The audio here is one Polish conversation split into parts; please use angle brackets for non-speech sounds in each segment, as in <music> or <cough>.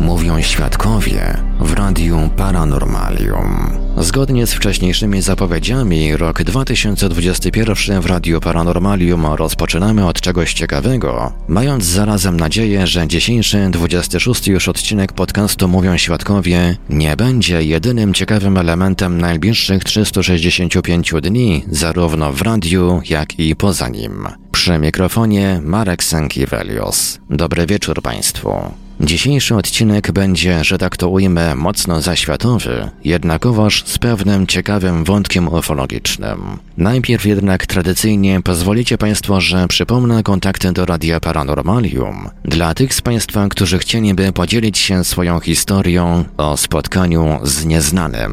Mówią świadkowie w Radiu Paranormalium. Zgodnie z wcześniejszymi zapowiedziami, rok 2021 w Radiu Paranormalium rozpoczynamy od czegoś ciekawego, mając zarazem nadzieję, że dzisiejszy 26 już odcinek podcastu Mówią Świadkowie nie będzie jedynym ciekawym elementem najbliższych 365 dni, zarówno w radiu, jak i poza nim. Przy mikrofonie Marek Sankiewelios. Dobry wieczór Państwu. Dzisiejszy odcinek będzie, że tak to ujmę, mocno zaświatowy, jednakowoż z pewnym ciekawym wątkiem ufologicznym. Najpierw jednak tradycyjnie pozwolicie Państwo, że przypomnę kontakty do Radia Paranormalium dla tych z Państwa, którzy chcieliby podzielić się swoją historią o spotkaniu z nieznanym.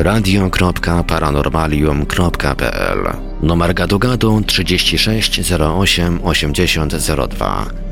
radio.paranormalium.pl Numer gadu gadu 36 08 80 02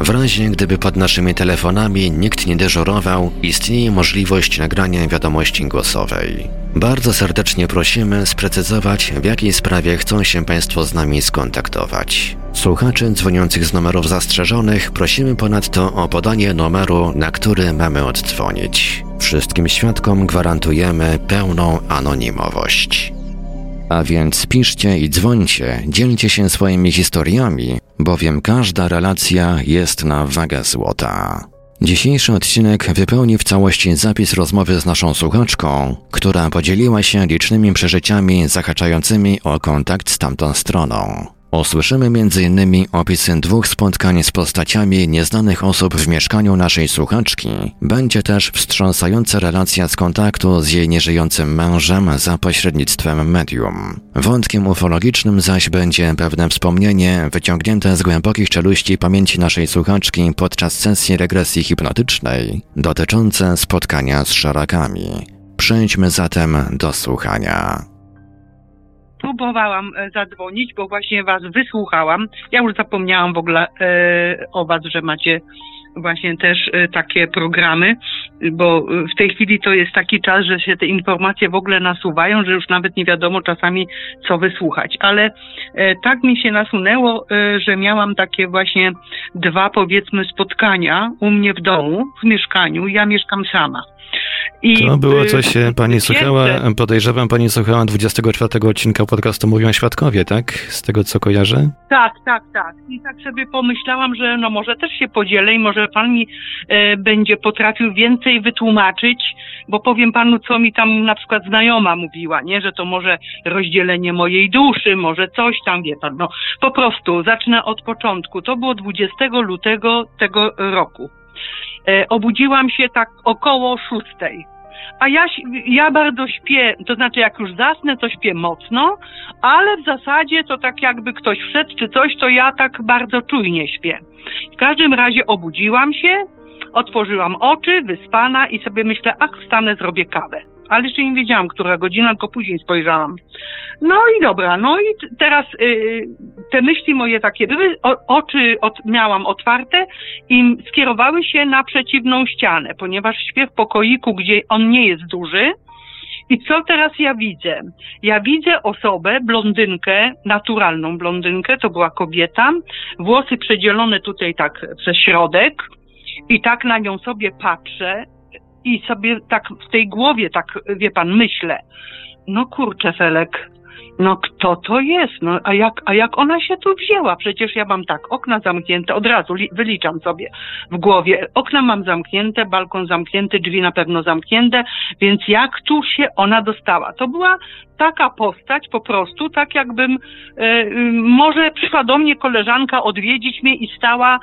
W razie gdyby pod naszymi telefonami nikt nie dyżurował, istnieje możliwość nagrania wiadomości głosowej. Bardzo serdecznie prosimy sprecyzować, w jakiej sprawie chcą się Państwo z nami skontaktować. Słuchaczy dzwoniących z numerów zastrzeżonych prosimy ponadto o podanie numeru, na który mamy oddzwonić. Wszystkim świadkom gwarantujemy pełną anonimowość. A więc piszcie i dzwońcie, dzielcie się swoimi historiami, bowiem każda relacja jest na wagę złota. Dzisiejszy odcinek wypełni w całości zapis rozmowy z naszą słuchaczką, która podzieliła się licznymi przeżyciami zahaczającymi o kontakt z tamtą stroną. Usłyszymy m.in. opisy dwóch spotkań z postaciami nieznanych osób w mieszkaniu naszej słuchaczki. Będzie też wstrząsająca relacja z kontaktu z jej nieżyjącym mężem za pośrednictwem medium. Wątkiem ufologicznym zaś będzie pewne wspomnienie wyciągnięte z głębokich czeluści pamięci naszej słuchaczki podczas sesji regresji hipnotycznej dotyczące spotkania z szarakami. Przejdźmy zatem do słuchania. Próbowałam e, zadzwonić, bo właśnie was wysłuchałam. Ja już zapomniałam w ogóle e, o was, że macie właśnie też e, takie programy, bo e, w tej chwili to jest taki czas, że się te informacje w ogóle nasuwają, że już nawet nie wiadomo czasami co wysłuchać. Ale tak mi się nasunęło, że miałam takie właśnie dwa powiedzmy spotkania u mnie w domu, w mieszkaniu. Ja mieszkam sama. I, To było e, coś, pani słuchała, podejrzewam, pani słuchała 24 odcinka podcastu Mówią Świadkowie, tak? Z tego co kojarzę? Tak, tak, tak. I tak sobie pomyślałam, że no może też się podzielę i może pan mi e, będzie potrafił więcej wytłumaczyć, bo powiem panu, co mi tam na przykład znajoma mówiła, nie? Że to może rozdzielenie mojej duszy, może coś tam, wie pan. No po prostu zacznę od początku. To było 20 lutego tego roku. E, obudziłam się tak około szóstej. a ja, ja bardzo śpię, to znaczy jak już zasnę, to śpię mocno, ale w zasadzie to tak jakby ktoś wszedł czy coś, to ja tak bardzo czujnie śpię. W każdym razie obudziłam się, otworzyłam oczy, wyspana i sobie myślę, ach, wstanę, zrobię kawę ale jeszcze nie wiedziałam, która godzina, tylko później spojrzałam. No i dobra, no i teraz y, te myśli moje takie były, o, oczy od, miałam otwarte i skierowały się na przeciwną ścianę, ponieważ śpię w pokoiku, gdzie on nie jest duży. I co teraz ja widzę? Ja widzę osobę, blondynkę, naturalną blondynkę, to była kobieta, włosy przedzielone tutaj tak przez środek, i tak na nią sobie patrzę i sobie tak w tej głowie, tak wie pan, myślę, no kurczę Felek, no kto to jest? No a jak, a jak ona się tu wzięła? Przecież ja mam tak, okna zamknięte, od razu li, wyliczam sobie w głowie. Okna mam zamknięte, balkon zamknięty, drzwi na pewno zamknięte, więc jak tu się ona dostała? To była taka postać po prostu, tak jakbym e, może przyszła do mnie koleżanka odwiedzić mnie i stała e,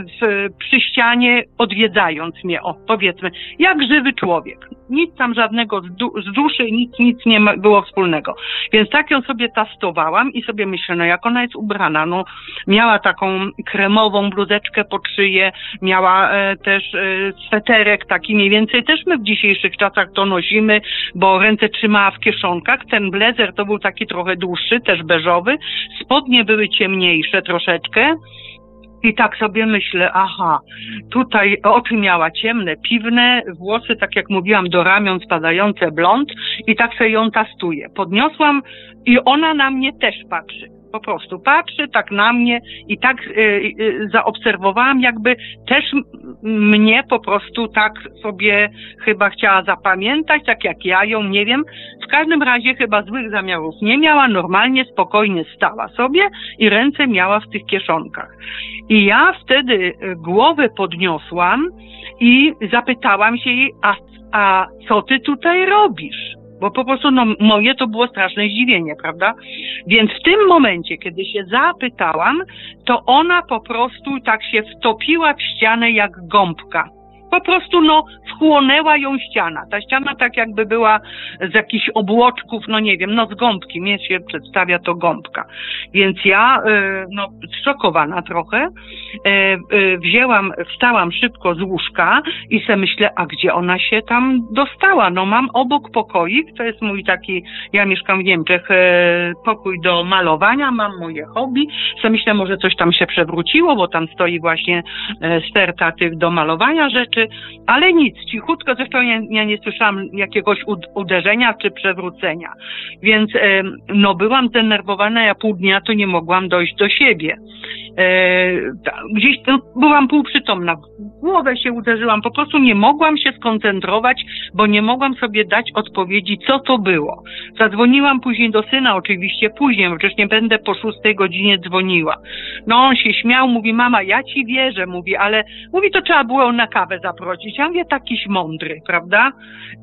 w, przy ścianie odwiedzając mnie, o powiedzmy, jak żywy człowiek. Nic tam żadnego z, du z duszy, nic, nic nie było wspólnego. Więc tak ją sobie tastowałam i sobie myślę, no jak ona jest ubrana, no miała taką kremową bluzeczkę pod szyję, miała e, też e, sweterek taki mniej więcej, też my w dzisiejszych czasach to nosimy, bo ręce trzymała w kieszonkach, ten blazer to był taki trochę dłuższy, też beżowy. Spodnie były ciemniejsze troszeczkę. I tak sobie myślę, aha, tutaj oczy miała ciemne, piwne, włosy, tak jak mówiłam, do ramion spadające blond i tak sobie ją tastuję. Podniosłam i ona na mnie też patrzy po prostu patrzy tak na mnie i tak y, y, zaobserwowałam, jakby też mnie po prostu tak sobie chyba chciała zapamiętać, tak jak ja ją, nie wiem. W każdym razie chyba złych zamiarów nie miała, normalnie, spokojnie stała sobie i ręce miała w tych kieszonkach. I ja wtedy y, głowę podniosłam i zapytałam się jej, a, a co ty tutaj robisz? Bo po prostu no, moje to było straszne zdziwienie, prawda? Więc w tym momencie, kiedy się zapytałam, to ona po prostu tak się wtopiła w ścianę jak gąbka po prostu no wchłonęła ją ściana. Ta ściana tak jakby była z jakichś obłoczków, no nie wiem, no z gąbki, mnie się przedstawia to gąbka. Więc ja, y, no zszokowana trochę, y, y, wzięłam, wstałam szybko z łóżka i se myślę, a gdzie ona się tam dostała? No mam obok pokoik, to jest mój taki, ja mieszkam w Niemczech, pokój do malowania, mam moje hobby, se myślę, może coś tam się przewróciło, bo tam stoi właśnie sterta tych do malowania rzeczy, ale nic, cichutko, zresztą ja, ja nie słyszałam jakiegoś uderzenia czy przewrócenia, więc no byłam zdenerwowana, ja pół dnia to nie mogłam dojść do siebie. E, gdzieś no, byłam półprzytomna, głowę się uderzyłam, po prostu nie mogłam się skoncentrować, bo nie mogłam sobie dać odpowiedzi, co to było. Zadzwoniłam później do syna, oczywiście później, przecież nie będę po szóstej godzinie dzwoniła. No on się śmiał, mówi, mama, ja ci wierzę, mówi, ale mówi, to trzeba było na kawę zaprosić. Ja mówię, takiś mądry, prawda?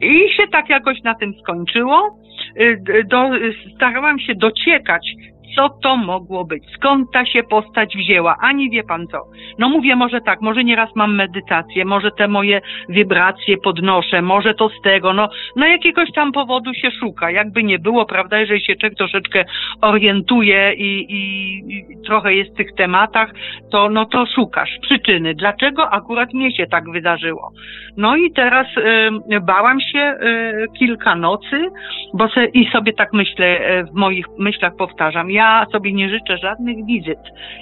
I się tak jakoś na tym skończyło. Y, do, starałam się dociekać, co to mogło być? Skąd ta się postać wzięła? Ani wie pan co. No mówię może tak, może nieraz mam medytację, może te moje wibracje podnoszę, może to z tego, no, no jakiegoś tam powodu się szuka. Jakby nie było, prawda, jeżeli się człowiek troszeczkę orientuje i, i, i trochę jest w tych tematach, to no to szukasz przyczyny. Dlaczego akurat mnie się tak wydarzyło? No i teraz y, bałam się y, kilka nocy, bo se, i sobie tak myślę, y, w moich myślach powtarzam, ja sobie nie życzę żadnych wizyt.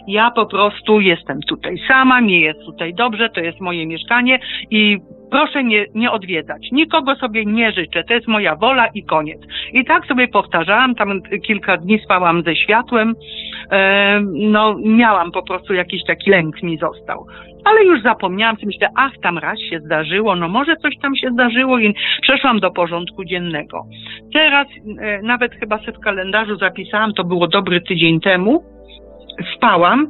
Ja po prostu jestem tutaj sama, mi jest tutaj dobrze, to jest moje mieszkanie i proszę nie, nie odwiedzać. Nikogo sobie nie życzę, to jest moja wola i koniec. I tak sobie powtarzałam, tam kilka dni spałam ze światłem, e, no miałam po prostu jakiś taki lęk mi został. Ale już zapomniałam, myślę, ach, tam raz się zdarzyło, no może coś tam się zdarzyło i przeszłam do porządku dziennego. Teraz e, nawet chyba sobie w kalendarzu zapisałam, to było dobry tydzień temu, spałam,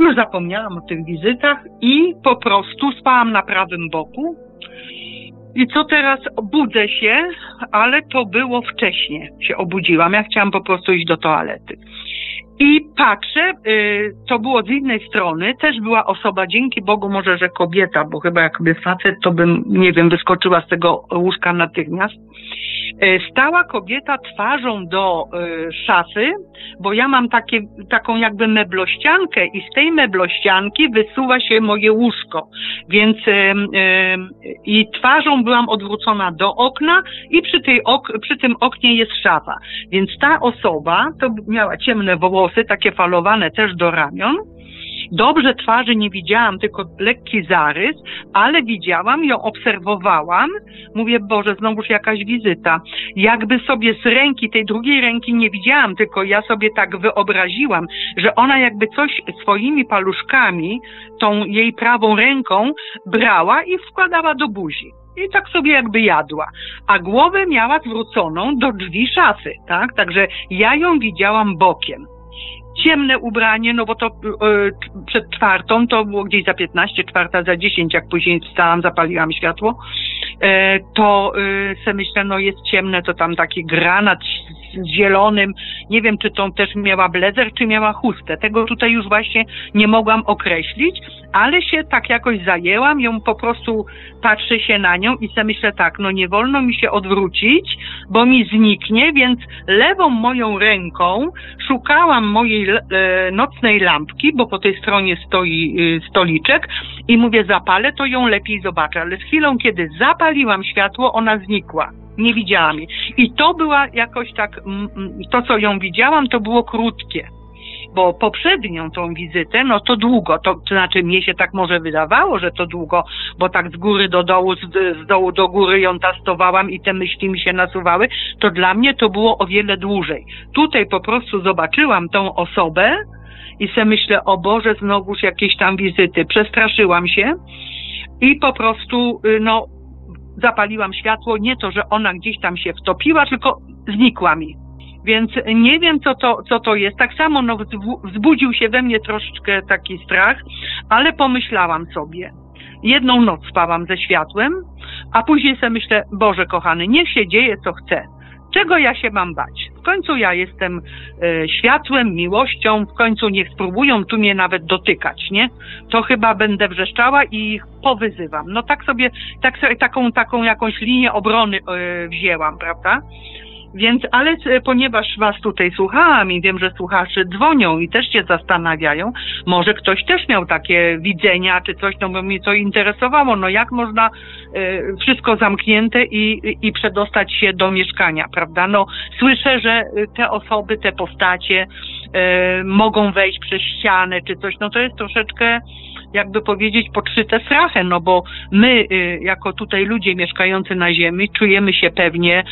już zapomniałam o tych wizytach i po prostu spałam na prawym boku. I co teraz? Budzę się, ale to było wcześnie. Się obudziłam. Ja chciałam po prostu iść do toalety. I patrzę, y, to było z innej strony, też była osoba, dzięki Bogu może, że kobieta, bo chyba jakby facet, to bym, nie wiem, wyskoczyła z tego łóżka natychmiast. Y, stała kobieta twarzą do y, szafy, bo ja mam takie, taką jakby meblościankę i z tej meblościanki wysuwa się moje łóżko. Więc i twarzą byłam odwrócona do okna i przy, tej ok, przy tym oknie jest szafa. Więc ta osoba to miała ciemne włosy, takie falowane też do ramion. Dobrze twarzy nie widziałam, tylko lekki zarys, ale widziałam ją, obserwowałam. Mówię, Boże, znowuż jakaś wizyta. Jakby sobie z ręki, tej drugiej ręki nie widziałam, tylko ja sobie tak wyobraziłam, że ona jakby coś swoimi paluszkami, tą jej prawą ręką brała i wkładała do buzi. I tak sobie jakby jadła. A głowę miała zwróconą do drzwi szafy, tak? Także ja ją widziałam bokiem ciemne ubranie, no bo to e, przed czwartą, to było gdzieś za 15, czwarta za 10, jak później wstałam, zapaliłam światło, e, to e, se myślę, no jest ciemne, to tam taki granat z zielonym, nie wiem, czy to też miała blezer, czy miała chustę, tego tutaj już właśnie nie mogłam określić, ale się tak jakoś zajęłam, ją po prostu patrzę się na nią i sobie myślę tak, no nie wolno mi się odwrócić, bo mi zniknie, więc lewą moją ręką szukałam mojej e, nocnej lampki, bo po tej stronie stoi e, stoliczek i mówię zapalę, to ją lepiej zobaczę, ale z chwilą, kiedy zapaliłam światło, ona znikła. Nie widziałam jej. I to była jakoś tak, to co ją widziałam, to było krótkie bo poprzednią tą wizytę, no to długo, to, to znaczy mnie się tak może wydawało, że to długo, bo tak z góry do dołu, z, z dołu do góry ją tastowałam i te myśli mi się nasuwały, to dla mnie to było o wiele dłużej. Tutaj po prostu zobaczyłam tą osobę i se myślę, o Boże, znowuż jakieś tam wizyty. Przestraszyłam się i po prostu, y, no, zapaliłam światło, nie to, że ona gdzieś tam się wtopiła, tylko znikła mi. Więc nie wiem, co to, co to jest. Tak samo no, wzbudził się we mnie troszeczkę taki strach, ale pomyślałam sobie. Jedną noc spałam ze światłem, a później sobie myślę, Boże kochany, niech się dzieje co chce. Czego ja się mam bać? W końcu ja jestem e, światłem, miłością, w końcu niech spróbują tu mnie nawet dotykać, nie? To chyba będę wrzeszczała i ich powyzywam. No tak sobie, tak sobie taką, taką jakąś linię obrony e, wzięłam, prawda? Więc, ale e, ponieważ Was tutaj słuchałam i wiem, że słuchacze dzwonią i też się zastanawiają, może ktoś też miał takie widzenia czy coś, no bo mnie to interesowało, no jak można y, wszystko zamknięte i, i przedostać się do mieszkania, prawda? No słyszę, że te osoby, te postacie y, mogą wejść przez ścianę czy coś, no to jest troszeczkę jakby powiedzieć, podszyte strachem, no bo my, y, jako tutaj ludzie mieszkający na ziemi, czujemy się pewnie,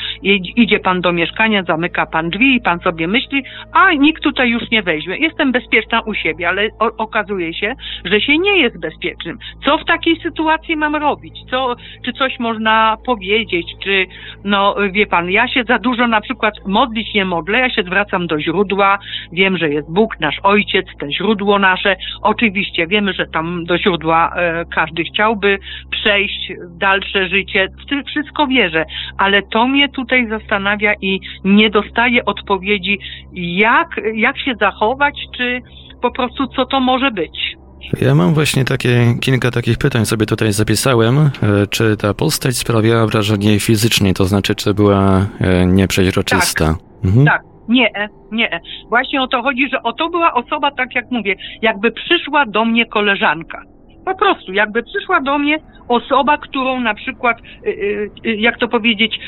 idzie pan do mieszkania, zamyka pan drzwi i pan sobie myśli, a nikt tutaj już nie weźmie. Jestem bezpieczna u siebie, ale okazuje się, że się nie jest bezpiecznym. Co w takiej sytuacji mam robić? Co, czy coś można powiedzieć? Czy, no wie pan, ja się za dużo na przykład modlić nie modlę, ja się zwracam do źródła, wiem, że jest Bóg, nasz Ojciec, te źródło nasze. Oczywiście wiemy, że tam do źródła e, każdy chciałby przejść dalsze życie. W wszystko wierzę, ale to mnie tutaj zastanawia i nie dostaję odpowiedzi, jak, jak się zachować, czy po prostu co to może być. Ja mam właśnie takie kilka takich pytań sobie tutaj zapisałem. E, czy ta postać sprawiała wrażenie fizycznie, to znaczy, czy była e, nieprzeźroczysta? Tak, mhm. tak. Nie, nie. Właśnie o to chodzi, że o to była osoba, tak jak mówię, jakby przyszła do mnie koleżanka. Po prostu, jakby przyszła do mnie osoba, którą na przykład, y, y, y, jak to powiedzieć,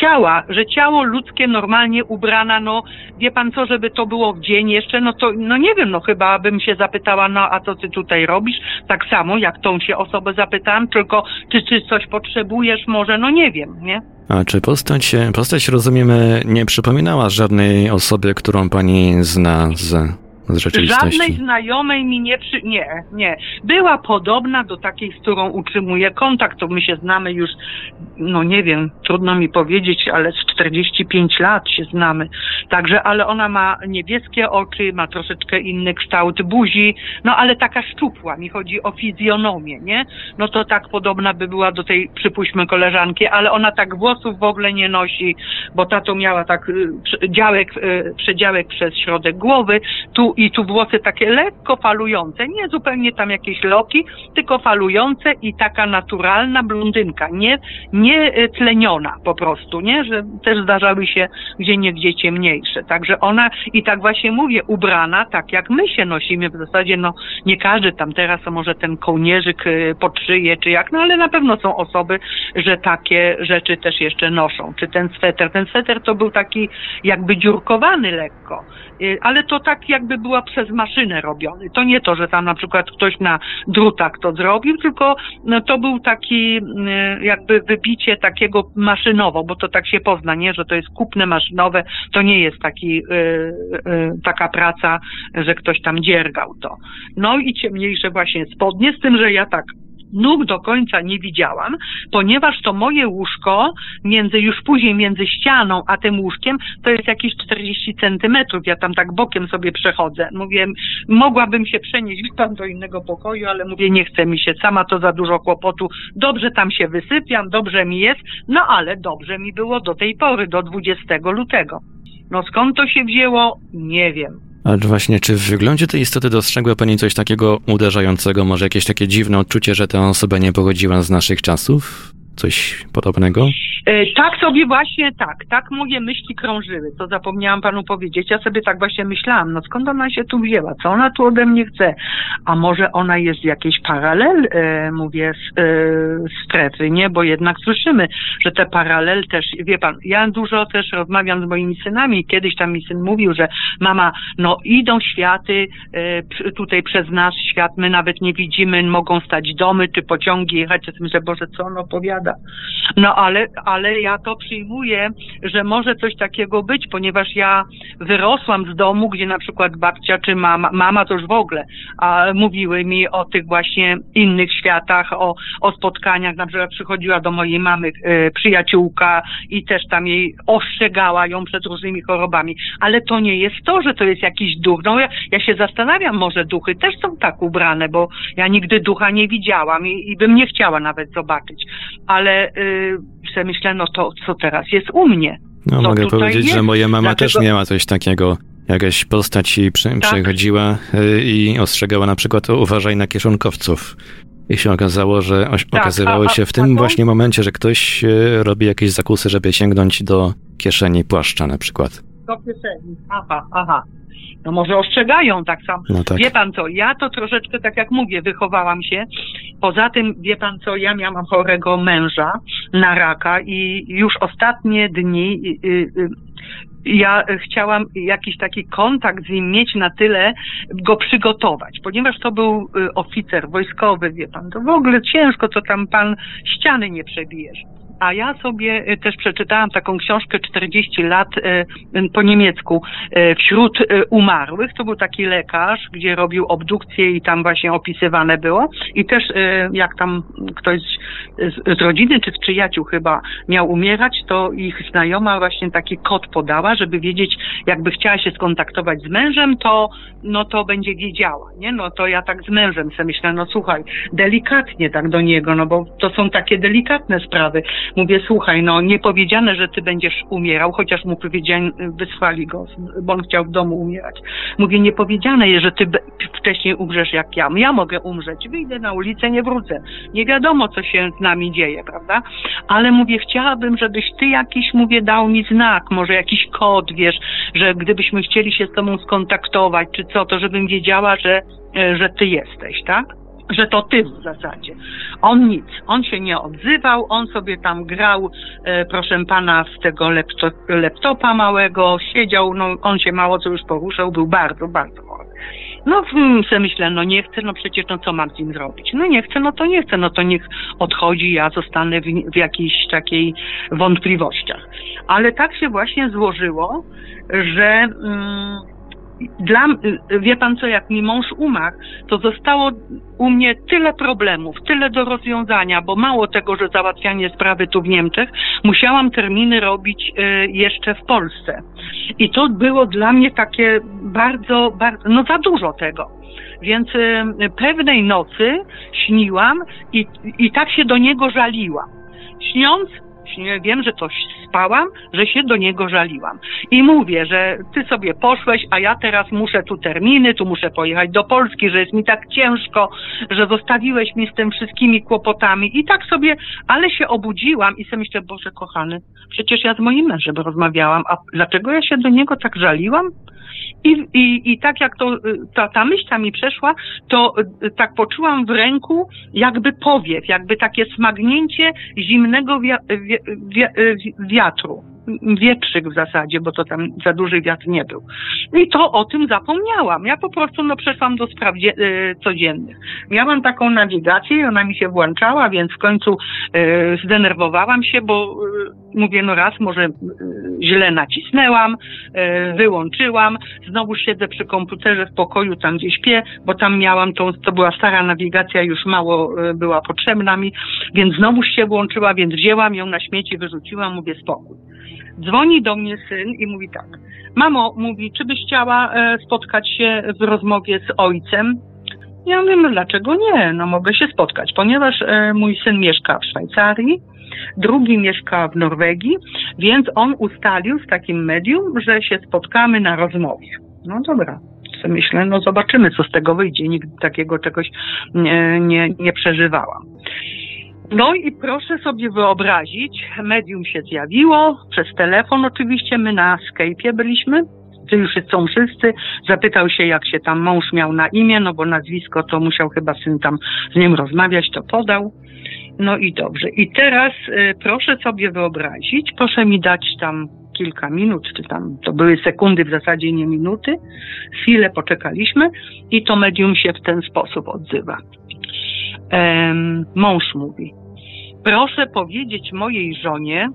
ciała, że ciało ludzkie normalnie ubrana, no wie pan co, żeby to było w dzień jeszcze, no to, no nie wiem, no chyba bym się zapytała, no a co ty tutaj robisz? Tak samo jak tą się osobę zapytałam, tylko czy, czy coś potrzebujesz może, no nie wiem, nie? A czy postać, postać rozumiemy, nie przypominała żadnej osoby, którą pani zna z z rzeczywistości. Żadnej znajomej mi nie przy... Nie, nie. Była podobna do takiej, z którą utrzymuję kontakt, to my się znamy już, no nie wiem, trudno mi powiedzieć, ale z 45 lat się znamy. Także, ale ona ma niebieskie oczy, ma troszeczkę inny kształt buzi, no ale taka szczupła, mi chodzi o fizjonomię, nie? No to tak podobna by była do tej, przypuśćmy, koleżanki, ale ona tak włosów w ogóle nie nosi, bo ta to miała tak y, działek, y, przedziałek przez środek głowy, tu i tu włosy takie lekko falujące, nie zupełnie tam jakieś loki, tylko falujące i taka naturalna blondynka, nie, nie y, tleniona po prostu, nie, że też zdarzały się gdzie niegdzie ciemniejsze. Także ona i tak właśnie mówię, ubrana tak jak my się nosimy w zasadzie, no nie każdy tam teraz, może ten kołnierzyk pod szyję czy jak, no ale na pewno są osoby, że takie rzeczy też jeszcze noszą. Czy ten sweter, ten sweter to był taki jakby dziurkowany lekko, Y, ale to tak jakby była przez maszynę robiony. To nie to, że tam na przykład ktoś na drutach to zrobił, tylko no, to był taki y, jakby wybicie takiego maszynowo, bo to tak się pozna, nie, że to jest kupne maszynowe, to nie jest taki, y, taka praca, że ktoś tam dziergał to. No i ciemniejsze właśnie spodnie, z tym, że ja tak nóg do końca nie widziałam, ponieważ to moje łóżko między, już później między ścianą a tym łóżkiem to jest jakieś 40 centymetrów. Ja tam tak bokiem sobie przechodzę. Mówię, mogłabym się przenieść tam do innego pokoju, ale mówię, nie chce mi się, sama to za dużo kłopotu. Dobrze tam się wysypiam, dobrze mi jest, no ale dobrze mi było do tej pory, do 20 lutego. No skąd to się wzięło? Nie wiem. Ale właśnie, czy w wyglądzie tej istoty dostrzegła Pani coś takiego uderzającego, może jakieś takie dziwne odczucie, że ta osoba nie pochodziła z naszych czasów? Coś podobnego? E, tak sobie właśnie, tak, tak moje myśli krążyły, to zapomniałam panu powiedzieć. Ja sobie tak właśnie myślałam, no skąd ona się tu wzięła, co ona tu ode mnie chce? A może ona jest jakiś paralel, e, mówię, z, e, strefy, nie? Bo jednak słyszymy, że te paralel też, wie pan, ja dużo też rozmawiam z moimi synami. Kiedyś tam mi syn mówił, że mama, no idą światy e, tutaj przez nasz świat, my nawet nie widzimy, mogą stać domy czy pociągi jechać. Ja myślę, Boże, co on opowiada? No ale, ale ja to przyjmuję, że może coś takiego być, ponieważ ja wyrosłam z domu, gdzie na przykład babcia czy mama, mama to już w ogóle, a mówiły mi o tych właśnie innych światach, o, o spotkaniach, na przykład przychodziła do mojej mamy e, przyjaciółka i też tam jej ostrzegała ją przed różnymi chorobami, ale to nie jest to, że to jest jakiś duch. No ja, ja się zastanawiam, może duchy też są tak ubrane, bo ja nigdy ducha nie widziałam i, i bym nie chciała nawet zobaczyć, ale y, sobie myślę, no to co teraz jest u mnie? No, mogę powiedzieć, jest. że moja mama Dlatego... też miała coś takiego. Jakaś postać jej przy, tak. przychodziła y, i ostrzegała na przykład uważaj na kieszonkowców. I się okazało, że tak, okazywało się w tym właśnie momencie, że ktoś y, robi jakieś zakusy, żeby sięgnąć do kieszeni płaszcza na przykład. Do kieszeni, aha, aha. No może ostrzegają tak samo. No tak. Wie pan co, ja to troszeczkę, tak jak mówię, wychowałam się. Poza tym, wie pan co, ja miałam chorego męża na raka i już ostatnie dni y, y, y, ja chciałam jakiś taki kontakt z nim mieć na tyle, go przygotować, ponieważ to był oficer wojskowy, wie pan, to w ogóle ciężko, co tam pan ściany nie przebijesz. A ja sobie y, też przeczytałam taką książkę 40 lat y, po niemiecku y, wśród umarłych. To był taki lekarz, gdzie robił obdukcję i tam właśnie opisywane było. I też jak tam ktoś z rodziny czy z przyjaciół chyba miał umierać, to ich znajoma właśnie taki kod podała, żeby wiedzieć, jakby chciała się skontaktować z mężem, to no to będzie wiedziała, nie? No to ja tak z mężem sobie myślę, no słuchaj, delikatnie tak do niego, no bo to są takie delikatne sprawy. Mówię, słuchaj, no nie powiedziane, że ty będziesz umierał, chociaż mu powiedziałem, wysłali go, bo on chciał w domu umierać. Mówię, nie powiedziane jest, że ty wcześniej umrzesz jak ja. Ja mogę umrzeć, wyjdę na ulicę, nie wrócę. Nie wiadomo, co się z nami dzieje, prawda? Ale mówię, chciałabym, żebyś ty jakiś, mówię, dał mi znak, może jakiś kod, wiesz, że gdybyśmy chcieli się z tobą skontaktować, czy co, to żebym wiedziała, że, e, że ty jesteś, tak? Że to ty w zasadzie. On nic, on się nie odzywał, on sobie tam grał, e, proszę pana, z tego laptop, laptopa małego, siedział, no on się mało co już poruszał, był bardzo, bardzo chory. No hmm, sobie myślę, no nie chcę, no przecież no co mam z nim zrobić? No nie chcę, no to nie chcę, no to niech odchodzi, ja zostanę w, w jakiejś takiej wątpliwościach. Ale tak się właśnie złożyło, że... Mm, dla, wie pan co, jak mi mąż umarł, to zostało u mnie tyle problemów, tyle do rozwiązania, bo mało tego, że załatwianie sprawy tu w Niemczech, musiałam terminy robić y, jeszcze w Polsce. I to było dla mnie takie bardzo, bardzo, no za dużo tego. Więc y, pewnej nocy śniłam i, i tak się do niego żaliłam. Śniąc, wiem, że coś spałam, że się do niego żaliłam. I mówię, że ty sobie poszłeś, a ja teraz muszę tu terminy, tu muszę pojechać do Polski, że jest mi tak ciężko, że zostawiłeś mi z tym wszystkimi kłopotami. I tak sobie, ale się obudziłam i sobie myślę, Boże kochany, przecież ja z moim mężem rozmawiałam, a dlaczego ja się do niego tak żaliłam? I, i, i tak jak to, ta, ta myśl ta mi przeszła, to y, tak poczułam w ręku jakby powiew, jakby takie smagnięcie zimnego wi wi wi wiatru wietrzyk w zasadzie, bo to tam za duży wiatr nie był. I to o tym zapomniałam. Ja po prostu no, przeszłam do spraw y, codziennych. Miałam taką nawigację i ona mi się włączała, więc w końcu y, zdenerwowałam się, bo y, mówię, no raz może y, źle nacisnęłam, wyłączyłam, znowu siedzę przy komputerze w pokoju, tam gdzie śpię, bo tam miałam tą, to była stara nawigacja, już mało była potrzebna mi, więc znowu się włączyła, więc wzięłam ją na śmieci, wyrzuciłam, mówię spokój. Dzwoni do mnie syn i mówi tak. Mamo, mówi, czy byś chciała e, spotkać się w rozmowie z ojcem? Ja no dlaczego nie? No mogę się spotkać, ponieważ e, mój syn mieszka w Szwajcarii, drugi mieszka w Norwegii, więc on ustalił z takim medium, że się spotkamy na rozmowie. No dobra. Myślę, no zobaczymy, co z tego wyjdzie. Nigdy takiego czegoś nie, nie, nie przeżywałam. No i proszę sobie wyobrazić, medium się zjawiło, przez telefon oczywiście, my na Skype'ie byliśmy, to już są wszyscy, zapytał się jak się tam mąż miał na imię, no bo nazwisko to musiał chyba syn tam z nim rozmawiać, to podał. No i dobrze. I teraz y, proszę sobie wyobrazić, proszę mi dać tam kilka minut, czy tam to były sekundy w zasadzie, nie minuty. Chwilę poczekaliśmy i to medium się w ten sposób odzywa. Mąż mówi, proszę powiedzieć mojej żonie,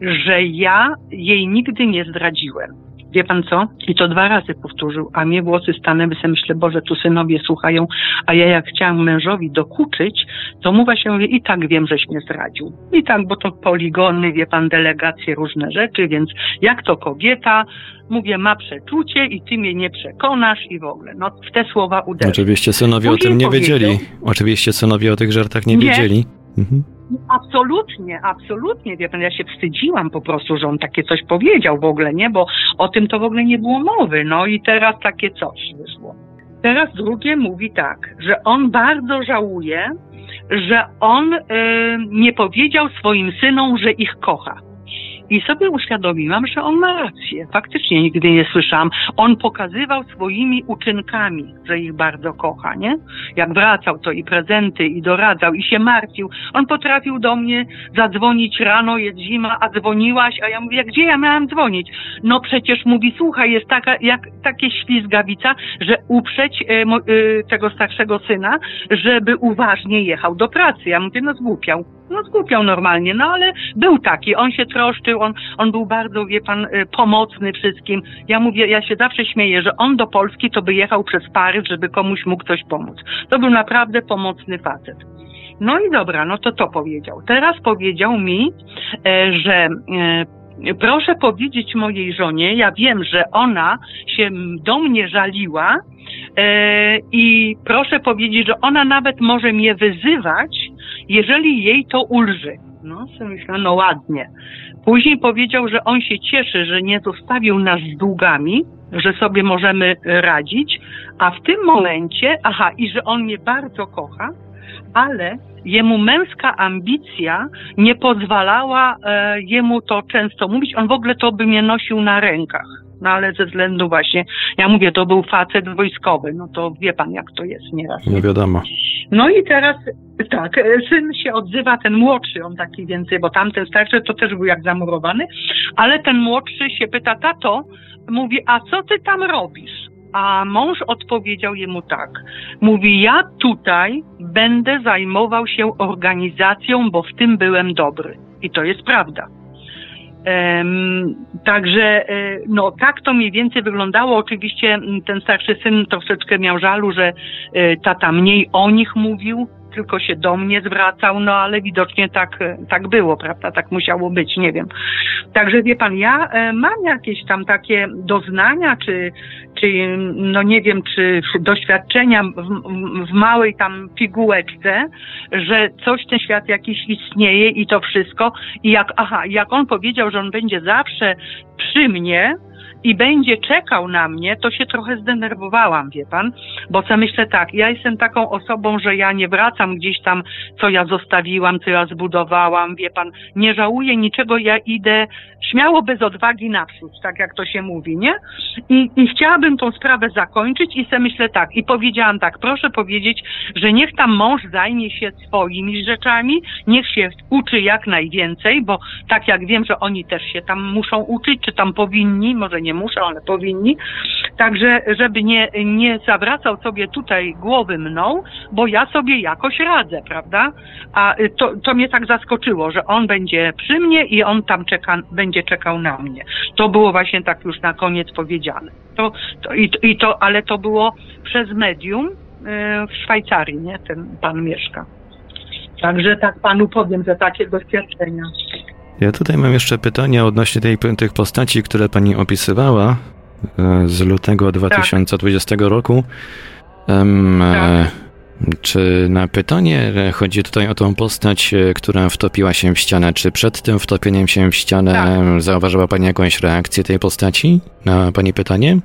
że ja jej nigdy nie zdradziłem. Wie pan co? I to dwa razy powtórzył, a mnie włosy stanęły, sobie myślę, Boże, tu synowie słuchają, a ja jak chciałam mężowi dokuczyć, to mu właśnie mówię, i tak wiem, żeś mnie zdradził. I tak, bo to poligony, wie pan, delegacje, różne rzeczy, więc jak to kobieta, mówię, ma przeczucie i ty mnie nie przekonasz i w ogóle. No w te słowa uderzył. Oczywiście synowie Później o tym nie wiedzieli. Oczywiście synowie o tych żartach nie, nie. wiedzieli. Mhm. Absolutnie, absolutnie, wie pan, ja się wstydziłam po prostu, że on takie coś powiedział w ogóle, nie, bo o tym to w ogóle nie było mowy, no i teraz takie coś wyszło. Teraz drugie mówi tak, że on bardzo żałuje, że on y, nie powiedział swoim synom, że ich kocha. I sobie uświadomiłam, że on ma rację. Faktycznie nigdy nie słyszałam. On pokazywał swoimi uczynkami, że ich bardzo kocha, nie? Jak wracał, to i prezenty, i doradzał, i się martwił. On potrafił do mnie zadzwonić rano, jest zima, a dzwoniłaś, a ja mówię, gdzie ja miałam dzwonić? No przecież mówi, słuchaj, jest taka, jak takie ślizgawica, że uprzeć e, mo, e, tego starszego syna, żeby uważnie jechał do pracy. Ja mówię, no zgłupiał no zgłupiał normalnie, no ale był taki, on się troszczył, on, on był bardzo, wie pan, y, pomocny wszystkim. Ja mówię, ja się zawsze śmieję, że on do Polski to by jechał przez Paryż, żeby komuś mógł coś pomóc. To był naprawdę pomocny facet. No i dobra, no to to powiedział. Teraz powiedział mi, e, że e, proszę powiedzieć mojej żonie, ja wiem, że ona się do mnie żaliła e, i proszę powiedzieć, że ona nawet może mnie wyzywać, jeżeli jej to ulży. No, sobie myślę, no ładnie. Później powiedział, że on się cieszy, że nie zostawił nas z długami, że sobie możemy radzić, a w tym momencie, aha, i że on mnie bardzo kocha, ale jemu męska ambicja nie pozwalała e, jemu to często mówić. On w ogóle to by mnie nosił na rękach. No ale ze względu właśnie, ja mówię, to był facet wojskowy, no to wie pan jak to jest nieraz. Nie wiadomo. No i teraz tak, syn się odzywa, ten młodszy, on taki więcej, bo tamten starszy to też był jak zamurowany, ale ten młodszy się pyta, tato, mówi, a co ty tam robisz? A mąż odpowiedział jemu tak. Mówi, ja tutaj będę zajmował się organizacją, bo w tym byłem dobry. I to jest prawda. Um, także no tak to mniej więcej wyglądało. Oczywiście ten starszy syn troszeczkę miał żalu, że tata mniej o nich mówił, tylko się do mnie zwracał, no ale widocznie tak, tak było, prawda? Tak musiało być, nie wiem. Także wie pan, ja e, mam jakieś tam takie doznania, czy, czy no nie wiem, czy doświadczenia w, w małej tam pigułeczce, że coś ten świat jakiś istnieje i to wszystko. I jak, aha, jak on powiedział, że on będzie zawsze przy mnie, i będzie czekał na mnie, to się trochę zdenerwowałam, wie pan, bo co myślę tak, ja jestem taką osobą, że ja nie wracam gdzieś tam, co ja zostawiłam, co ja zbudowałam, wie pan, nie żałuję niczego, ja idę śmiało bez odwagi naprzód, tak jak to się mówi, nie? I, i chciałabym tą sprawę zakończyć i sobie myślę tak, i powiedziałam tak, proszę powiedzieć, że niech tam mąż zajmie się swoimi rzeczami, niech się uczy jak najwięcej, bo tak jak wiem, że oni też się tam muszą uczyć, czy tam powinni, może nie nie muszą, ale powinni. Także, żeby nie, nie zawracał sobie tutaj głowy mną, bo ja sobie jakoś radzę, prawda? A to, to mnie tak zaskoczyło, że on będzie przy mnie i on tam czeka, będzie czekał na mnie. To było właśnie tak już na koniec powiedziane. To, to, i, i to, ale to było przez medium y, w Szwajcarii, nie? Ten pan mieszka. Także tak panu powiem, że takie doświadczenia. Ja tutaj mam jeszcze pytania odnośnie tej, tych postaci, które pani opisywała e, z lutego 2020 tak. roku. Um, tak. Czy na pytanie chodzi tutaj o tą postać, e, która wtopiła się w ścianę? Czy przed tym wtopieniem się w ścianę tak. zauważyła Pani jakąś reakcję tej postaci na Pani pytanie?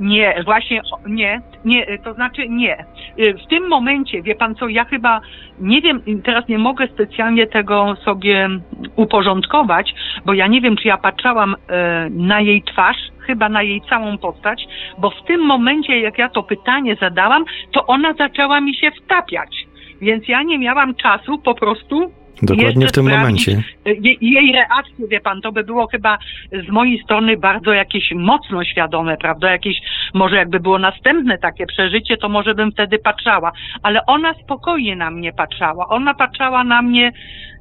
Nie, właśnie nie, nie, to znaczy nie. Y, w tym momencie, wie pan co, ja chyba nie wiem, teraz nie mogę specjalnie tego sobie uporządkować, bo ja nie wiem, czy ja patrzałam y, na jej twarz, chyba na jej całą postać, bo w tym momencie, jak ja to pytanie zadałam, to ona zaczęła mi się wtapiać. Więc ja nie miałam czasu po prostu Dokładnie w tym momencie. Je, jej reakcję, wie pan, to by było chyba z mojej strony bardzo jakieś mocno świadome, prawda? Jakieś, może jakby było następne takie przeżycie, to może bym wtedy patrzała. Ale ona spokojnie na mnie patrzała. Ona patrzała na mnie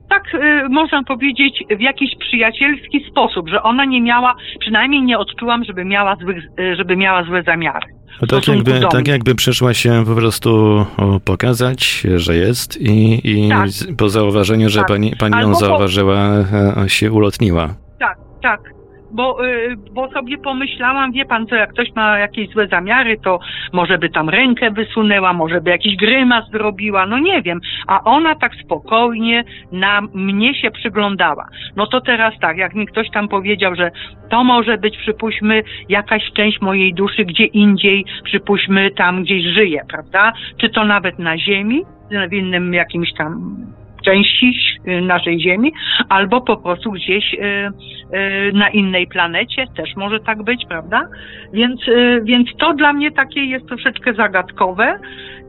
tak y, można powiedzieć w jakiś przyjacielski sposób, że ona nie miała, przynajmniej nie odczułam, żeby miała, złych, y, żeby miała złe zamiary. No tak, jakby, tak jakby przyszła się po prostu pokazać, że jest i, i tak. po zauważeniu, że tak. pani, pani ją zauważyła, po... się ulotniła. Tak, tak bo, y, bo sobie pomyślałam, wie pan co, jak ktoś ma jakieś złe zamiary, to może by tam rękę wysunęła, może by jakiś grymas zrobiła, no nie wiem. A ona tak spokojnie na mnie się przyglądała. No to teraz tak, jak mi ktoś tam powiedział, że to może być, przypuśćmy, jakaś część mojej duszy gdzie indziej, przypuśćmy tam gdzieś żyje, prawda? Czy to nawet na ziemi, w innym jakimś tam części y, naszej Ziemi, albo po prostu gdzieś y, y, na innej planecie, też może tak być, prawda? Więc, więc to dla mnie takie jest troszeczkę zagadkowe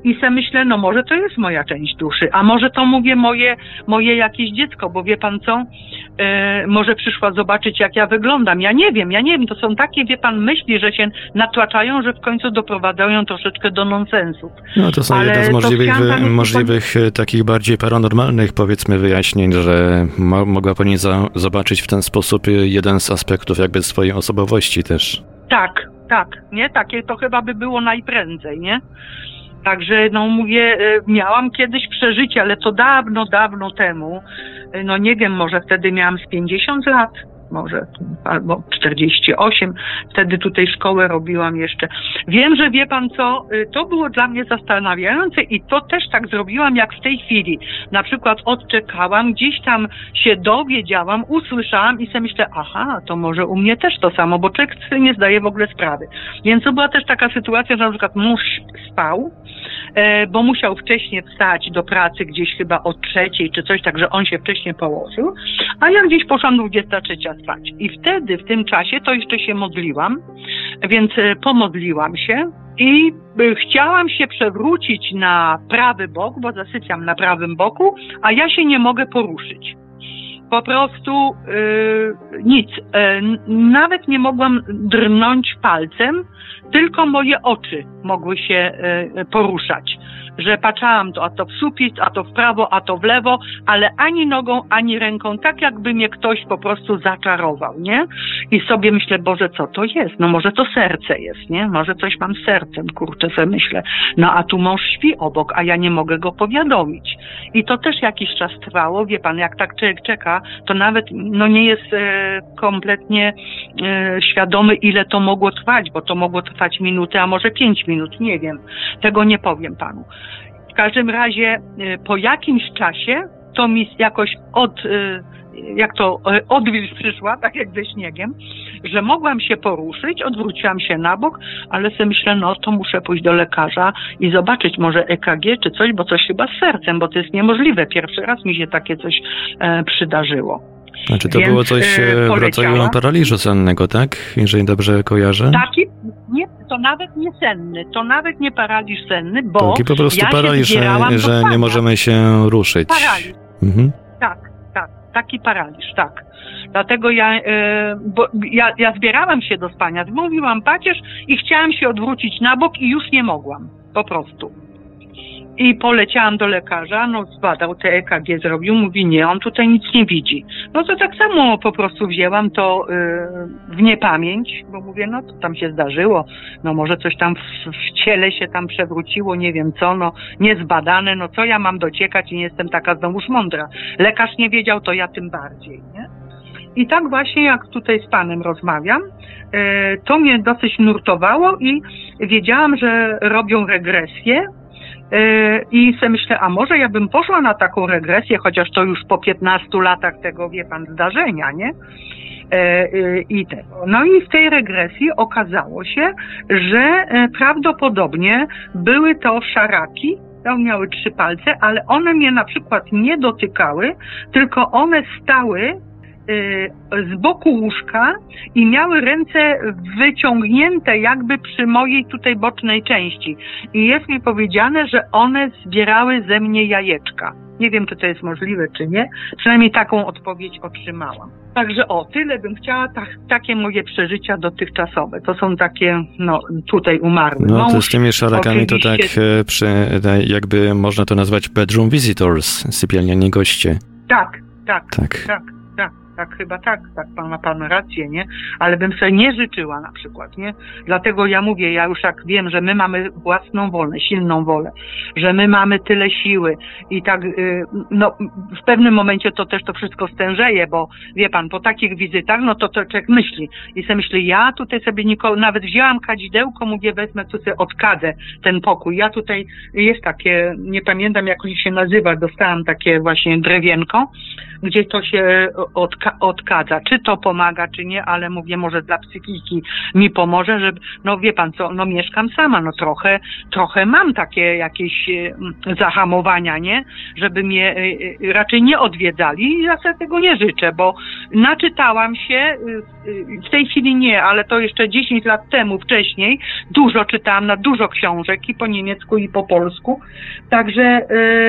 i se myślę, no może to jest moja część duszy, a może to mówię moje, moje jakieś dziecko, bo wie pan co, może przyszła zobaczyć jak ja wyglądam. Ja nie wiem, ja nie wiem, to są takie, wie pan, myśli, że się natłaczają, że w końcu doprowadzają troszeczkę do nonsensów. No to są Ale jedne z możliwych, wy, możliwych pan... Takich bardziej paranormalnych, powiedzmy, wyjaśnień, że mo mogła pani za zobaczyć w ten sposób jeden z aspektów jakby swojej osobowości też. Tak, tak, nie? Takie to chyba by było najprędzej, nie? Także, no mówię, e, miałam kiedyś przeżycie, ale to dawno, dawno temu. E, no nie wiem, może wtedy miałam z 50 lat może albo 48. Wtedy tutaj szkołę robiłam jeszcze. Wiem, że wie pan co, y, to było dla mnie zastanawiające i to też tak zrobiłam jak w tej chwili. Na przykład odczekałam, gdzieś tam się dowiedziałam, usłyszałam i sobie myślę, aha, to może u mnie też to samo, bo człowiek nie zdaje w ogóle sprawy. Więc to była też taka sytuacja, że na przykład mąż spał, e, bo musiał wcześniej wstać do pracy gdzieś chyba o trzeciej czy coś, tak że on się wcześniej położył, a ja gdzieś poszłam 23 spać. I wtedy, w tym czasie, to jeszcze się modliłam, więc e, pomodliłam się i e, chciałam się przewrócić na prawy bok, bo zasypiam na prawym boku, a ja się nie mogę poruszyć. Po prostu yy, nic. Yy, nawet nie mogłam drnąć palcem, tylko moje oczy mogły się yy, poruszać. Że patrzałam to, a to w sufit, a to w prawo, a to w lewo, ale ani nogą, ani ręką, tak jakby mnie ktoś po prostu zaczarował, nie? I sobie myślę, Boże, co to jest? No może to serce jest, nie? Może coś mam sercem, kurczę, sobie myślę. No a tu mąż śpi obok, a ja nie mogę go powiadomić. I to też jakiś czas trwało, wie pan, jak tak człowiek czeka, to nawet no nie jest e, kompletnie e, świadomy, ile to mogło trwać, bo to mogło trwać minuty, a może pięć minut, nie wiem. Tego nie powiem panu. W każdym razie e, po jakimś czasie to mi jakoś od, e, jak to e, odwilż przyszła, tak jak ze śniegiem, że mogłam się poruszyć, odwróciłam się na bok, ale sobie myślę, no to muszę pójść do lekarza i zobaczyć może EKG czy coś, bo coś chyba z sercem, bo to jest niemożliwe. Pierwszy raz mi się takie coś e, przydarzyło. Znaczy to Więc, było coś w rodzaju paraliżu sennego, tak? Jeżeli dobrze kojarzę? Taki, nie, to nawet nie senny, to nawet nie paraliż senny, bo Taki po prostu ja paraliż, że nie możemy się ruszyć. Paraliż. Mhm. Tak, tak, taki paraliż, tak. Dlatego ja, e, bo ja, ja zbierałam się do spania, mówiłam pacierz i chciałam się odwrócić na bok i już nie mogłam, po prostu. I poleciałam do lekarza, no zbadał te EKG, zrobił, mówi nie, on tutaj nic nie widzi. No to tak samo po prostu wzięłam to yy, w niepamięć, bo mówię, no to tam się zdarzyło, no może coś tam w, w ciele się tam przewróciło, nie wiem co, no niezbadane, no co ja mam dociekać i nie jestem taka znowuż mądra. Lekarz nie wiedział, to ja tym bardziej, nie? I tak właśnie jak tutaj z panem rozmawiam, yy, to mnie dosyć nurtowało i wiedziałam, że robią regresję, I sobie myślę, a może ja bym poszła na taką regresję, chociaż to już po 15 latach tego, wie pan, zdarzenia, nie? E, e, I tego. No i w tej regresji okazało się, że prawdopodobnie były to szaraki, tam miały trzy palce, ale one mnie na przykład nie dotykały, tylko one stały Y, z boku łóżka i miały ręce wyciągnięte jakby przy mojej tutaj bocznej części. I jest mi powiedziane, że one zbierały ze mnie jajeczka. Nie wiem, czy to jest możliwe, czy nie. Przynajmniej taką odpowiedź otrzymałam. Także o, tyle bym chciała, tak, takie moje przeżycia dotychczasowe. To są takie, no, tutaj umarły. No, to z tymi szarakami to tak, e, przy, jakby można to nazwać bedroom visitors, sypialniani goście. Tak, tak, tak. tak tak, chyba tak, tak, pan ma pan rację, nie? Ale bym sobie nie życzyła na przykład, nie? Dlatego ja mówię, ja już tak wiem, że my mamy własną wolę, silną wolę, że my mamy tyle siły i tak, y, no w pewnym momencie to też to wszystko stężeje, bo wie pan, po takich wizytach, no to, to człowiek myśli i sobie myśli, ja tutaj sobie nikogo, nawet wzięłam kadzidełko, mówię, wezmę tu sobie odkadę ten pokój. Ja tutaj, jest takie, nie pamiętam jak on się nazywa, dostałam takie właśnie drewienko, gdzie to się odka odkadza. Czy to pomaga, czy nie, ale mówię, może dla psychiki mi pomoże, że, no wie pan co, no mieszkam sama, no trochę, trochę mam takie jakieś e, zahamowania, nie? Żeby mnie e, e, raczej nie odwiedzali i ja sobie tego nie życzę, bo naczytałam się, w tej chwili nie, ale to jeszcze 10 lat temu, wcześniej, dużo czytałam na dużo książek i po niemiecku i po polsku, także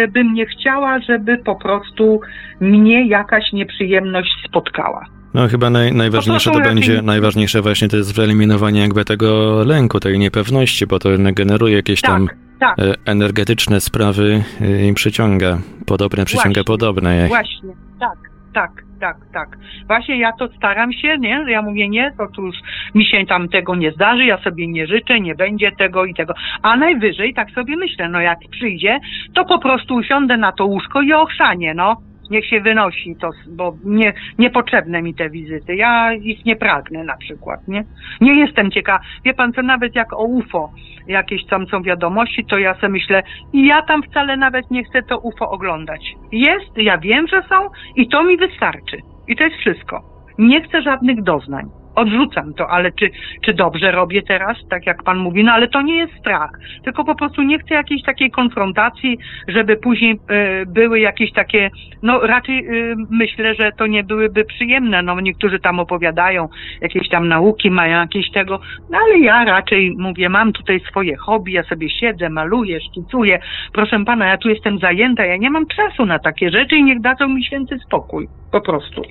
bym nie chciała, żeby po prostu mnie jakaś nieprzyjemność spotkała. No chyba naj, najważniejsze to, to będzie, najważniejsze właśnie to jest wyeliminowanie jakby tego lęku, tej niepewności, bo to generuje jakieś tak, tam tak. E, energetyczne sprawy e, i przyciąga, podobne przyciąga właśnie, podobne. Właśnie, tak, tak, tak, tak. Właśnie ja to staram się, nie? Ja mówię, nie, to już mi się tam tego nie zdarzy, ja sobie nie życzę, nie będzie tego i tego. A najwyżej tak sobie myślę, no jak przyjdzie, to po prostu usiądę na to łóżko i ochrzanie, no niech się wynosi to, bo nie, niepotrzebne mi te wizyty. Ja ich nie pragnę na przykład, nie? Nie jestem ciekawa. Wie pan co, nawet jak o UFO jakieś tam są wiadomości, to ja sobie myślę, ja tam wcale nawet nie chcę to UFO oglądać. Jest, ja wiem, że są i to mi wystarczy. I to jest wszystko. Nie chcę żadnych doznań odrzucam to, ale czy, czy dobrze robię teraz, tak jak pan mówi, no ale to nie jest strach, tylko po prostu nie chcę jakiejś takiej konfrontacji, żeby później y, były jakieś takie, no raczej y, myślę, że to nie byłyby przyjemne, no niektórzy tam opowiadają jakieś tam nauki, mają jakieś tego, no ale ja raczej mówię, mam tutaj swoje hobby, ja sobie siedzę, maluję, szkicuję, proszę pana, ja tu jestem zajęta, ja nie mam czasu na takie rzeczy i niech dadzą mi święty spokój, po prostu.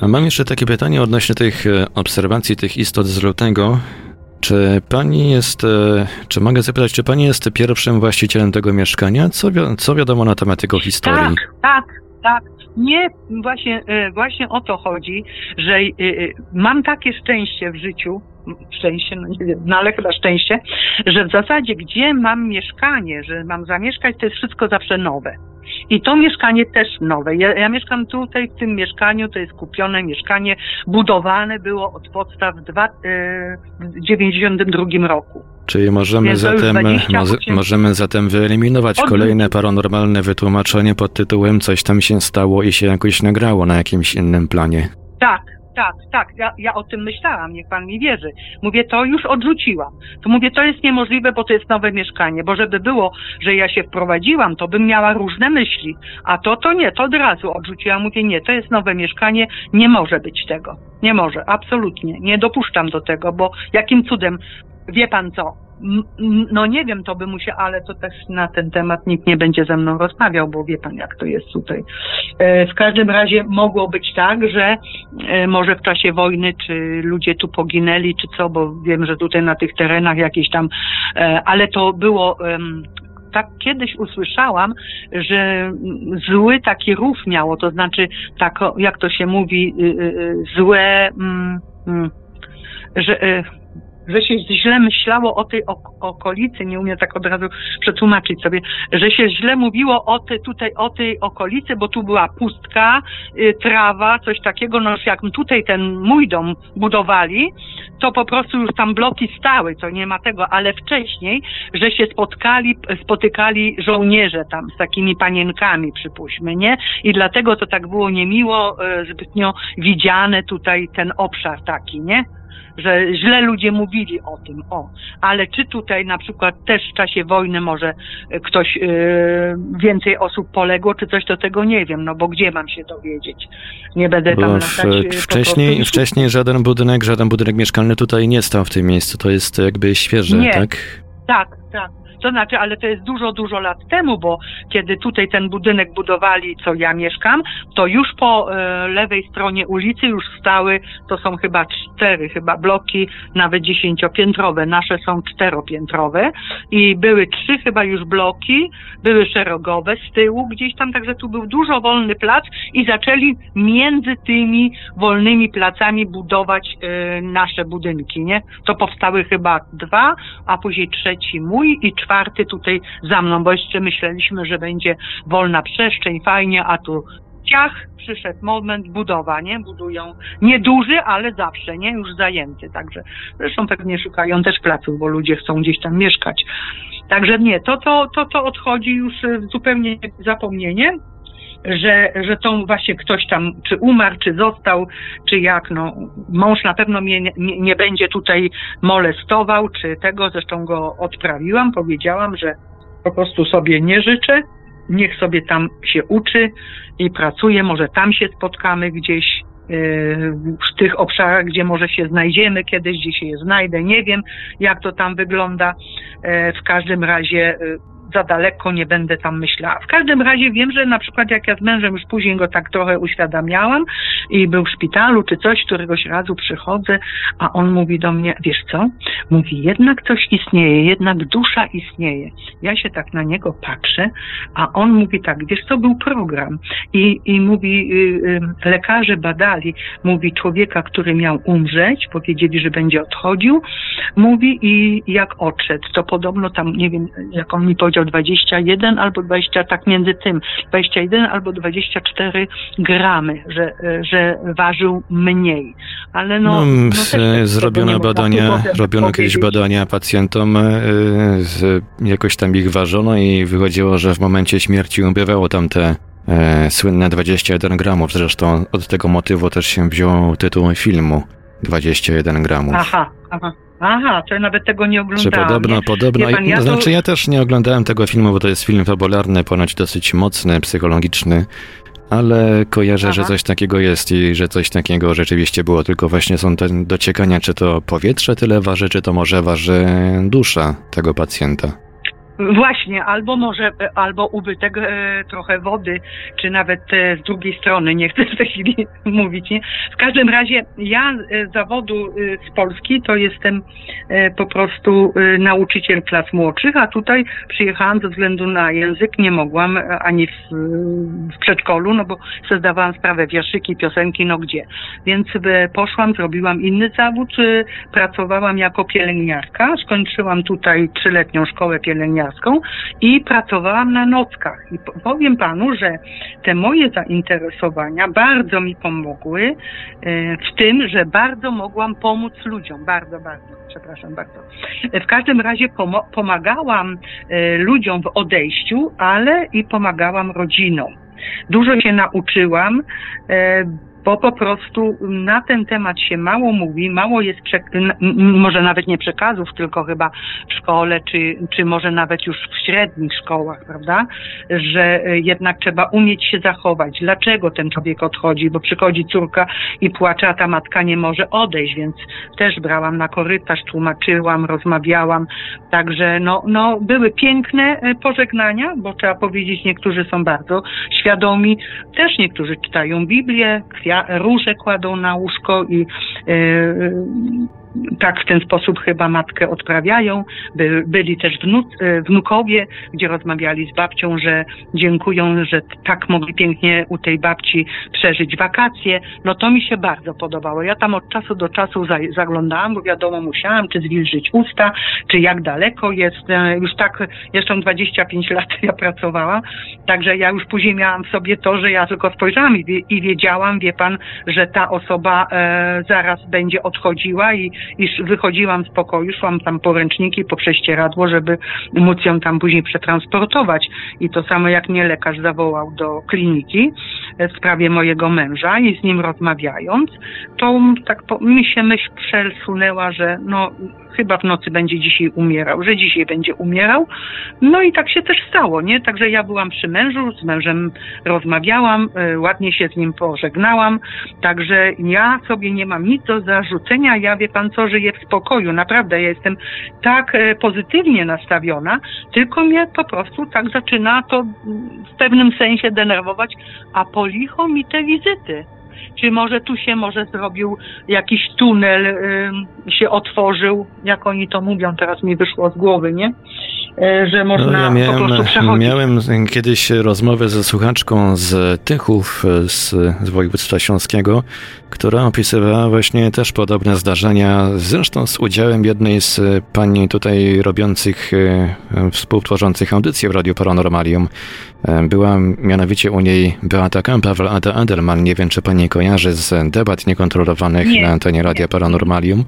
A mam jeszcze takie pytanie odnośnie tych e, obserwacji tych istot z lutego. Czy pani jest, e, czy mogę zapytać, czy pani jest pierwszym właścicielem tego mieszkania? Co, wi co wiadomo na temat jego historii? Tak, tak, tak. Nie, właśnie, e, właśnie o to chodzi, że mam takie szczęście w życiu, szczęście, no nie wiem, no ale chyba szczęście, że w zasadzie gdzie mam mieszkanie, że mam zamieszkać, to jest wszystko zawsze nowe. I to mieszkanie też nowe. Ja, ja, mieszkam tutaj, w tym mieszkaniu, to jest kupione mieszkanie, budowane było od podstaw dwa, e, w 92 roku. Czyli możemy zatem, możemy zatem wyeliminować od... kolejne paranormalne wytłumaczenie pod tytułem coś tam się stało i się jakoś nagrało na jakimś innym planie. Tak, tak, tak, ja, ja o tym myślałam, niech pan mi wierzy. Mówię, to już odrzuciłam. To mówię, to jest niemożliwe, bo to jest nowe mieszkanie, bo żeby było, że ja się wprowadziłam, to bym miała różne myśli, a to, to nie, to od razu odrzuciłam. Mówię, nie, to jest nowe mieszkanie, nie może być tego. Nie może, absolutnie. Nie dopuszczam do tego, bo jakim cudem, wie pan co, no nie wiem, to by musiał, ale to też na ten temat nikt nie będzie ze mną rozmawiał, bo wie pan, jak to jest tutaj. E, w każdym razie mogło być tak, że e, może w czasie wojny, czy ludzie tu poginęli, czy co, bo wiem, że tutaj na tych terenach jakieś tam, e, ale to było tak kiedyś usłyszałam, że zły taki rów miało, to znaczy tak, jak to się mówi, y, y, y, złe, mm, mm, że że się źle myślało o tej okolicy, nie umiem tak od razu przetłumaczyć sobie, że się źle mówiło o tej, tutaj o tej okolicy, bo tu była pustka, y, trawa, coś takiego, no jak tutaj ten mój dom budowali, to po prostu już tam bloki stały, to nie ma tego, ale wcześniej, że się spotkali, spotykali żołnierze tam z takimi panienkami, przypuśćmy, nie? I dlatego to tak było niemiło, y, zbytnio widziane tutaj ten obszar taki, nie? Że źle ludzie mówili o tym, o. Ale czy tutaj na przykład też w czasie wojny może ktoś, yy, więcej osób poległo, czy coś, to tego nie wiem, no bo gdzie mam się dowiedzieć? Nie będę tam latać. Y, wcześniej, wcześniej żaden budynek, żaden budynek mieszkalny tutaj nie stał w tym miejscu, to jest jakby świeże, nie. tak? Tak, tak. To znaczy, ale to jest dużo, dużo lat temu, bo kiedy tutaj ten budynek budowali, co ja mieszkam, to już po e, lewej stronie ulicy już stały, to są chyba cztery chyba bloki, nawet dziesięciopiętrowe. Nasze są czteropiętrowe i były trzy chyba już bloki, były szerogowe z tyłu gdzieś tam, także tu był dużo wolny plac i zaczęli między tymi wolnymi placami budować e, nasze budynki, nie? To powstały chyba dwa, a później trzeci mój i czwarty czwarty tutaj za mną, bo jeszcze myśleliśmy, że będzie wolna przestrzeń, fajnie, a tu ciach, przyszedł moment, budowa, nie? Budują nieduży, ale zawsze, nie? Już zajęty, także zresztą pewnie szukają też placów, bo ludzie chcą gdzieś tam mieszkać. Także nie, to, to, to, to odchodzi już zupełnie zapomnienie że, że to właśnie ktoś tam, czy umarł, czy został, czy jak, no, mąż na pewno mnie nie, nie będzie tutaj molestował, czy tego, zresztą go odprawiłam, powiedziałam, że po prostu sobie nie życzę, niech sobie tam się uczy i pracuje, może tam się spotkamy gdzieś, yy, w tych obszarach, gdzie może się znajdziemy kiedyś, gdzie się je znajdę, nie wiem jak to tam wygląda. Yy, w każdym razie yy, za daleko nie będę tam myślała. W każdym razie wiem, że na przykład jak ja z mężem już później go tak trochę uświadamiałam i był w szpitalu czy coś, któregoś razu przychodzę, a on mówi do mnie, wiesz co? Mówi, jednak coś istnieje, jednak dusza istnieje. Ja się tak na niego patrzę, a on mówi tak, wiesz co, był program i, i mówi, y, y, lekarze badali, mówi człowieka, który miał umrzeć, powiedzieli, że będzie odchodził, mówi i jak odszedł, to podobno tam, nie wiem, jak on mi powiedział, 21 albo 20, tak między tym, 21 albo 24 gramy, że, że ważył mniej. Ale no, no, no zrobiono badania, robiono jakieś badania pacjentom, e, jakoś tam ich ważono i wychodziło, że w momencie śmierci ubywało tam te e, słynne 21 gramów. Zresztą od tego motywu też się wziął tytuł filmu 21 gramów. Aha, aha. Aha, to ja nawet tego nie oglądałem. Czy podobno, podobno. Pan, ja znaczy, to... ja też nie oglądałem tego filmu, bo to jest film fabularny, ponoć dosyć mocny, psychologiczny, ale kojarzę, Aha. że coś takiego jest i że coś takiego rzeczywiście było, tylko właśnie są te dociekania, czy to powietrze tyle waży, czy to może waży dusza tego pacjenta. Właśnie, albo może, albo ubytek e, trochę wody, czy nawet e, z drugiej strony, nie chcę <laughs> w tej chwili mówić, nie? W każdym razie ja e, z zawodu e, z Polski to jestem e, po prostu e, nauczyciel klas młodszych, a tutaj przyjechałam ze względu na język, nie mogłam e, ani w, w przedszkolu, no bo sobie zdawałam sprawę, wierszyki, piosenki, no gdzie. Więc e, poszłam, zrobiłam inny zawód, e, pracowałam jako pielęgniarka, skończyłam tutaj trzyletnią szkołę pielęgniarską, i pracowałam na nockach. I powiem panu, że te moje zainteresowania bardzo mi pomogły e, w tym, że bardzo mogłam pomóc ludziom. Bardzo, bardzo, przepraszam bardzo. W każdym razie pomagałam e, ludziom w odejściu, ale i pomagałam rodzinom. Dużo się nauczyłam e, bo po prostu na ten temat się mało mówi, mało jest, może nawet nie przekazów, tylko chyba w szkole, czy, czy może nawet już w średnich szkołach, prawda, że jednak trzeba umieć się zachować. Dlaczego ten człowiek odchodzi? Bo przychodzi córka i płacze, a ta matka nie może odejść, więc też brałam na korytarz, tłumaczyłam, rozmawiałam, także no, no były piękne e, pożegnania, bo trzeba powiedzieć, niektórzy są bardzo świadomi, też niektórzy czytają Biblię, kwiat róże kładą na łóżko i e, tak w ten sposób chyba matkę odprawiają. By, byli też wnu, e, wnukowie, gdzie rozmawiali z babcią, że dziękują, że tak mogli pięknie u tej babci przeżyć wakacje. No to mi się bardzo podobało. Ja tam od czasu do czasu za, zaglądałam, bo wiadomo musiałam, czy zwilżyć usta, czy jak daleko jest. E, już tak, jeszcze 25 lat <laughs> ja pracowałam, także ja już później miałam w sobie to, że ja tylko spojrzałam i, i wiedziałam, wie pan, że ta osoba e, zaraz będzie odchodziła i, iż wychodziłam z pokoju, szłam tam po ręczniki, po prześcieradło, żeby móc ją tam później przetransportować. I to samo jak mnie lekarz zawołał do kliniki w sprawie mojego męża i z nim rozmawiając, to tak po, mi się myśl przesunęła, że no chyba w nocy będzie dzisiaj umierał, że dzisiaj będzie umierał. No i tak się też stało, nie? Także ja byłam przy mężu, z mężem rozmawiałam, y, ładnie się z nim pożegnałam, także ja sobie nie mam nic do zarzucenia, ja wie pan co, żyję w spokoju, naprawdę ja jestem tak y, pozytywnie nastawiona, tylko mnie po prostu tak zaczyna to w pewnym sensie denerwować, a po licho mi te wizyty czy może tu się może zrobił jakiś tunel, y, się otworzył, jak oni to mówią, teraz mi wyszło z głowy, nie? Y, że można no, ja miałem, po prostu przechodzić. Miałem kiedyś rozmowę ze słuchaczką z Tychów, z, z województwa śląskiego, która opisywała właśnie też podobne zdarzenia, zresztą z udziałem jednej z pani tutaj robiących, y, współtworzących audycję w Radiu Paranormalium. Była mianowicie u niej Beata Kampawel, Ada Adelman, nie wiem czy pani kojarzy z debat niekontrolowanych nie. na antenie Radia Paranormalium.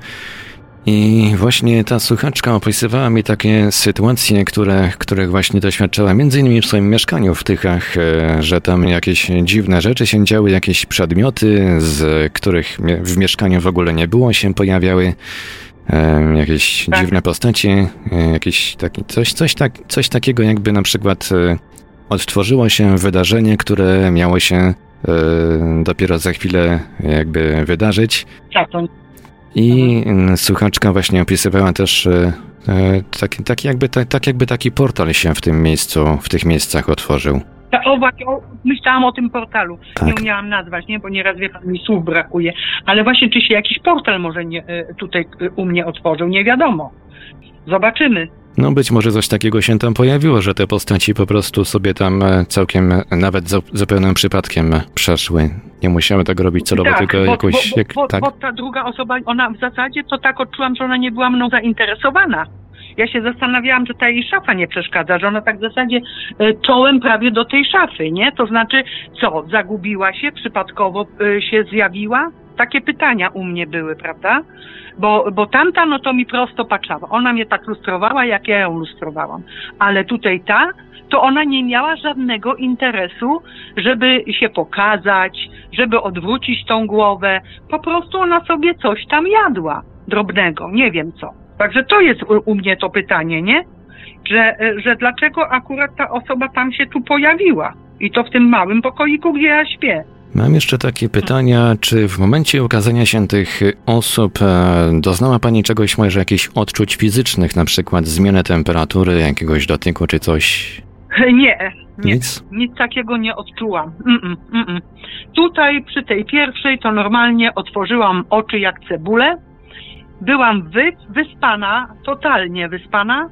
I właśnie ta słuchaczka opisywała mi takie sytuacje, które, których właśnie doświadczała między innymi w swoim mieszkaniu w Tychach, e, że tam jakieś dziwne rzeczy się działy, jakieś przedmioty, z których w mieszkaniu w ogóle nie było, się pojawiały. E, jakieś tak. dziwne postacie, e, jakieś taki, coś, coś, tak, coś takiego jakby na przykład odtworzyło się wydarzenie, które miało się dopiero za chwilę jakby wydarzyć. Tak, I słuchaczka właśnie opisywała też tak, tak, jakby, tak, tak jakby taki portal się w tym miejscu, w tych miejscach otworzył. O, właśnie, o, myślałam o tym portalu. Tak. Nie umiałam nazwać, nie? Bo nieraz wie pan mi słów brakuje. Ale właśnie, czy się jakiś portal może nie, tutaj u mnie otworzył, nie wiadomo. Zobaczymy. No być może coś takiego się tam pojawiło, że te postaci po prostu sobie tam e, całkiem e, nawet zupełnym przypadkiem przeszły. Nie musiały tego robić celowo, tak, tylko bo, jakoś... Bo, jak, bo, tak. bo ta druga osoba, ona w zasadzie to tak odczułam, że ona nie była mną zainteresowana. Ja się zastanawiałam, że ta jej szafa nie przeszkadza, że ona tak w zasadzie e, czołem prawie do tej szafy, nie? To znaczy, co, zagubiła się, przypadkowo się zjawiła? Takie pytania u mnie były, prawda? Bo, bo tamta, no to mi prosto patrzała. Ona mnie tak lustrowała, jak ja ją lustrowałam. Ale tutaj ta, to ona nie miała żadnego interesu, żeby się pokazać, żeby odwrócić tą głowę. Po prostu ona sobie coś tam jadła drobnego, nie wiem co. Także to jest u, u mnie to pytanie, nie? Że, że dlaczego akurat ta osoba tam się tu pojawiła? I to w tym małym pokoiku, gdzie ja śpię. Mam jeszcze takie pytania, czy w momencie ukazania się tych osób e, doznała Pani czegoś, może jakichś odczuć fizycznych, na przykład zmianę temperatury, jakiegoś dotyku czy coś? Nie, nie. Nic? Nic takiego nie odczułam. Mm-mm, mm-mm. Tutaj przy tej pierwszej to normalnie otworzyłam oczy jak cebulę. Byłam wy, wyspana, totalnie wyspana.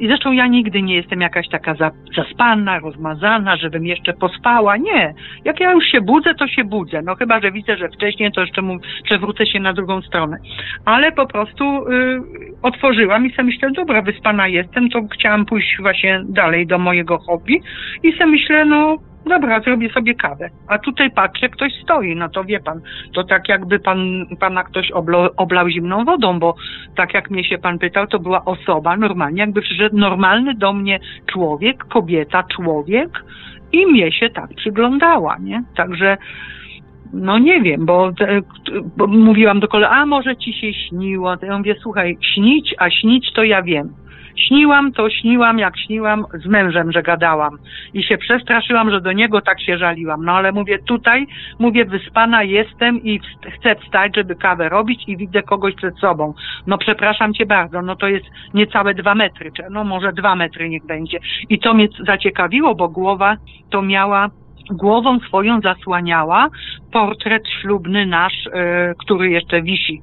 I zresztą ja nigdy nie jestem jakaś taka zaspana, rozmazana, żebym jeszcze pospała. Nie. Jak ja już się budzę, to się budzę. No chyba, że widzę, że wcześniej, to jeszcze mu przewrócę się na drugą stronę. Ale po prostu y, otworzyłam i sobie myślę, dobra, wyspana jestem, to chciałam pójść właśnie dalej do mojego hobby i sobie myślę, no dobra, zrobię sobie kawę. A tutaj patrzę, ktoś stoi, no to wie pan, to tak jakby pan, pana ktoś oblo, oblał zimną wodą, bo tak jak mnie się pan pytał, to była osoba normalnie, jakby przyszedł normalny do mnie człowiek, kobieta, człowiek i mnie się tak przyglądała, nie? Także no nie wiem, bo, bo mówiłam do koleżanki, a może ci się śniło? To ja mówię, słuchaj, śnić, a śnić to ja wiem. Śniłam to, śniłam, jak śniłam z mężem, że gadałam. I się przestraszyłam, że do niego tak się żaliłam. No ale mówię, tutaj, mówię, wyspana jestem i chcę wstać, żeby kawę robić i widzę kogoś przed sobą. No przepraszam cię bardzo, no to jest niecałe dwa metry, no może dwa metry niech będzie. I to mnie zaciekawiło, bo głowa to miała głową swoją zasłaniała portret ślubny nasz, yy, który jeszcze wisi.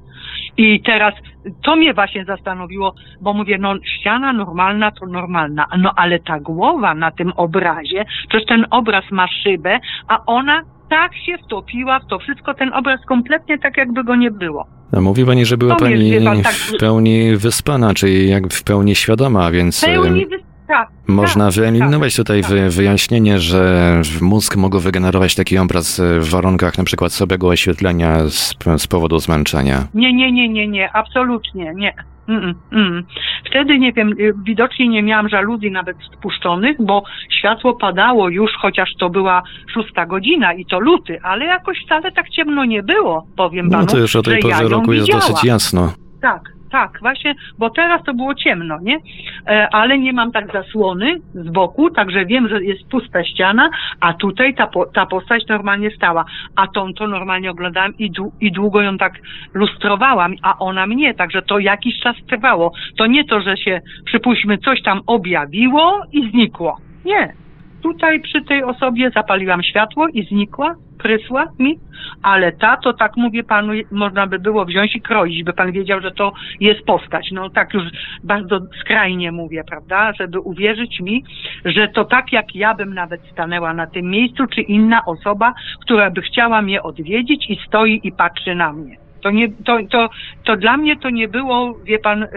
I teraz to mnie właśnie zastanowiło, bo mówię, no ściana normalna to normalna, no ale ta głowa na tym obrazie, przecież ten obraz ma szybę, a ona tak się wtopiła w to wszystko, ten obraz kompletnie tak jakby go nie było. A mówi pani, że była pani tak... w pełni wyspana, czyli jak w pełni świadoma, więc... W pełni wyspana tak, Można tak, wyeliminować tak, tutaj tak. wyjaśnienie, że mózg mógł wygenerować taki obraz w warunkach na przykład słabego oświetlenia z, z powodu zmęczenia. Nie, nie, nie, nie, nie, absolutnie nie. Mm, mm. Wtedy nie wiem, y, widocznie nie miałam żaluzji nawet spuszczonych, bo światło padało już, chociaż to była szósta godzina i to luty, ale jakoś wcale tak ciemno nie było, powiem no, panu. No to już o tej porze roku jest widziała. dosyć jasno. Tak, tak, właśnie, bo teraz to było ciemno, nie? E, ale nie mam tak zasłony z boku, także wiem, że jest pusta ściana, a tutaj ta, ta postać normalnie stała. A tą to normalnie oglądałam i, i długo ją tak lustrowałam, a ona mnie, także to jakiś czas trwało. To nie to, że się, przypuśćmy, coś tam objawiło i znikło. Nie. Tutaj przy tej osobie zapaliłam światło i znikła, prysła mi, ale ta to tak mówię panu, można by było wziąć i kroić, by pan wiedział, że to jest postać. No tak już bardzo skrajnie mówię, prawda, żeby uwierzyć mi, że to tak jak ja bym nawet stanęła na tym miejscu, czy inna osoba, która by chciała mnie odwiedzić i stoi i patrzy na mnie. To, nie, to, to, to dla mnie to nie było, wie pan, y,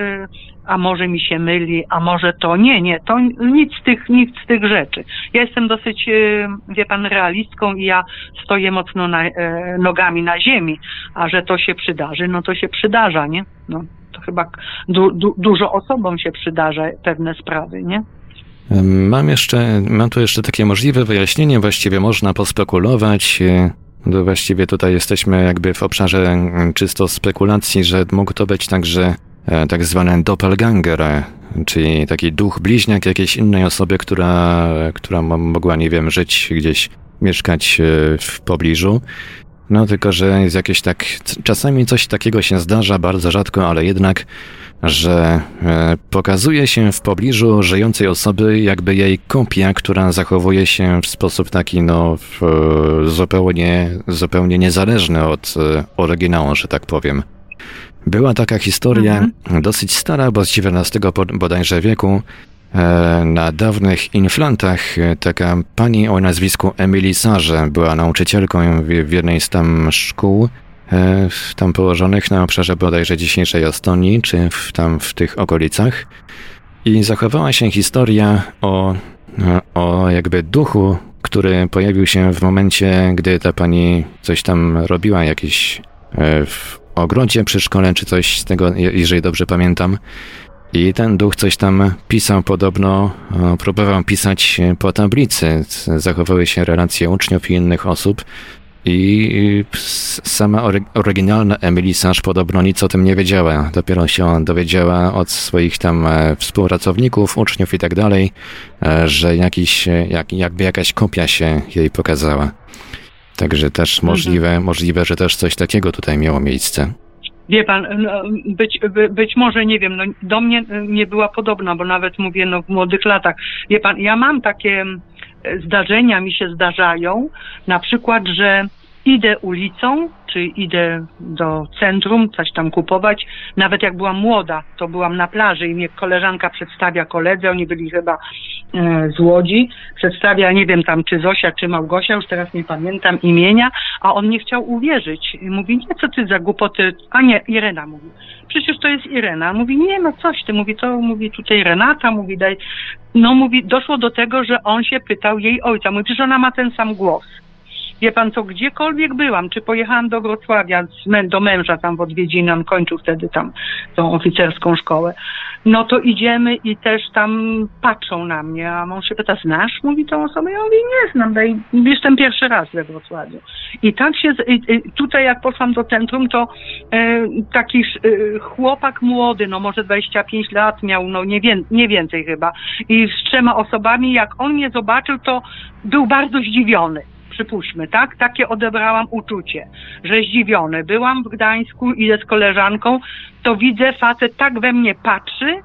a może mi się myli, a może to. Nie, nie, to nic z tych, nic z tych rzeczy. Ja jestem dosyć, y, wie pan, realistką i ja stoję mocno na, y, nogami na ziemi, a że to się przydarzy, no to się przydarza, nie? No, to chyba du, du, dużo osobom się przydarza pewne sprawy, nie? Mam jeszcze, mam tu jeszcze takie możliwe wyjaśnienie, właściwie można pospekulować. No właściwie tutaj jesteśmy jakby w obszarze mm, czysto spekulacji, że mógł to być także e, tak zwany doppelganger, czyli taki duch bliźniak jakiejś innej osoby, która, która mogła, nie wiem, żyć gdzieś, mieszkać e, w pobliżu. No tylko, że jest jakieś tak, czasami coś takiego się zdarza, bardzo rzadko, ale jednak że e, pokazuje się w pobliżu żyjącej osoby jakby jej kopia, która zachowuje się w sposób taki no zupełnie, zupełnie niezależny od e, oryginału, że tak powiem. Była taka historia mhm. dosyć stara, bo z XIX bodajże wieku, na dawnych inflantach taka pani o nazwisku Emily Sarze była nauczycielką w jednej z tam szkół E, tam położonych na obszarze bodajże dzisiejszej Estonii, czy w, tam w tych okolicach. I zachowała się historia o, e, o jakby duchu, który pojawił się w momencie, gdy ta pani coś tam robiła, jakieś e, w ogrodzie przy szkole, czy coś z tego, jeżeli dobrze pamiętam. I ten duch coś tam pisał podobno, próbował pisać po tablicy. Zachowały się relacje uczniów i innych osób. I sama oryginalna Emily Sash podobno nic o tym nie wiedziała. Dopiero się dowiedziała od swoich tam e, współpracowników, uczniów i tak dalej, e, że jakiś, jak, jakby jakaś kopia się jej pokazała. Także też mhm. możliwe, mhm. możliwe, że też coś takiego tutaj miało miejsce. Wie pan, no, być, by, być może, nie wiem, no, do mnie nie była podobna, bo nawet mówię, no w młodych latach. Wie pan, ja mam takie zdarzenia, mi się zdarzają, na przykład, że idę ulicą, czy idę do centrum, coś tam kupować. Nawet jak byłam młoda, to byłam na plaży i mnie koleżanka przedstawia koledze, oni byli chyba z Łodzi, przedstawia, nie wiem tam czy Zosia, czy Małgosia, już teraz nie pamiętam imienia, a on nie chciał uwierzyć. Mówi, nie, co ty za głupoty, a nie, Irena mówi, przecież to jest Irena. Mówi, nie, no coś ty, mówi, to mówi tutaj Renata, mówi, daj, no mówi, doszło do tego, że on się pytał jej ojca, mówi, przecież ona ma ten sam głos. Wie pan co, gdziekolwiek byłam, czy pojechałam do Wrocławia do męża tam w odwiedziny, on kończył wtedy tam tą oficerską szkołę, no to idziemy i też tam patrzą na mnie, a mąż się pyta, znasz? Mówi tą osobę, ja mówię, nie znam, daj, jestem pierwszy raz we Wrocławiu. I tak się, tutaj jak poszłam do centrum, to e, taki e, chłopak młody, no może 25 lat miał, no nie, wie, nie więcej chyba, i z trzema osobami, jak on mnie zobaczył, to był bardzo zdziwiony przypuśćmy, tak? Takie odebrałam uczucie, że zdziwiony. Byłam w Gdańsku, idę z koleżanką, to widzę, facet tak we mnie patrzy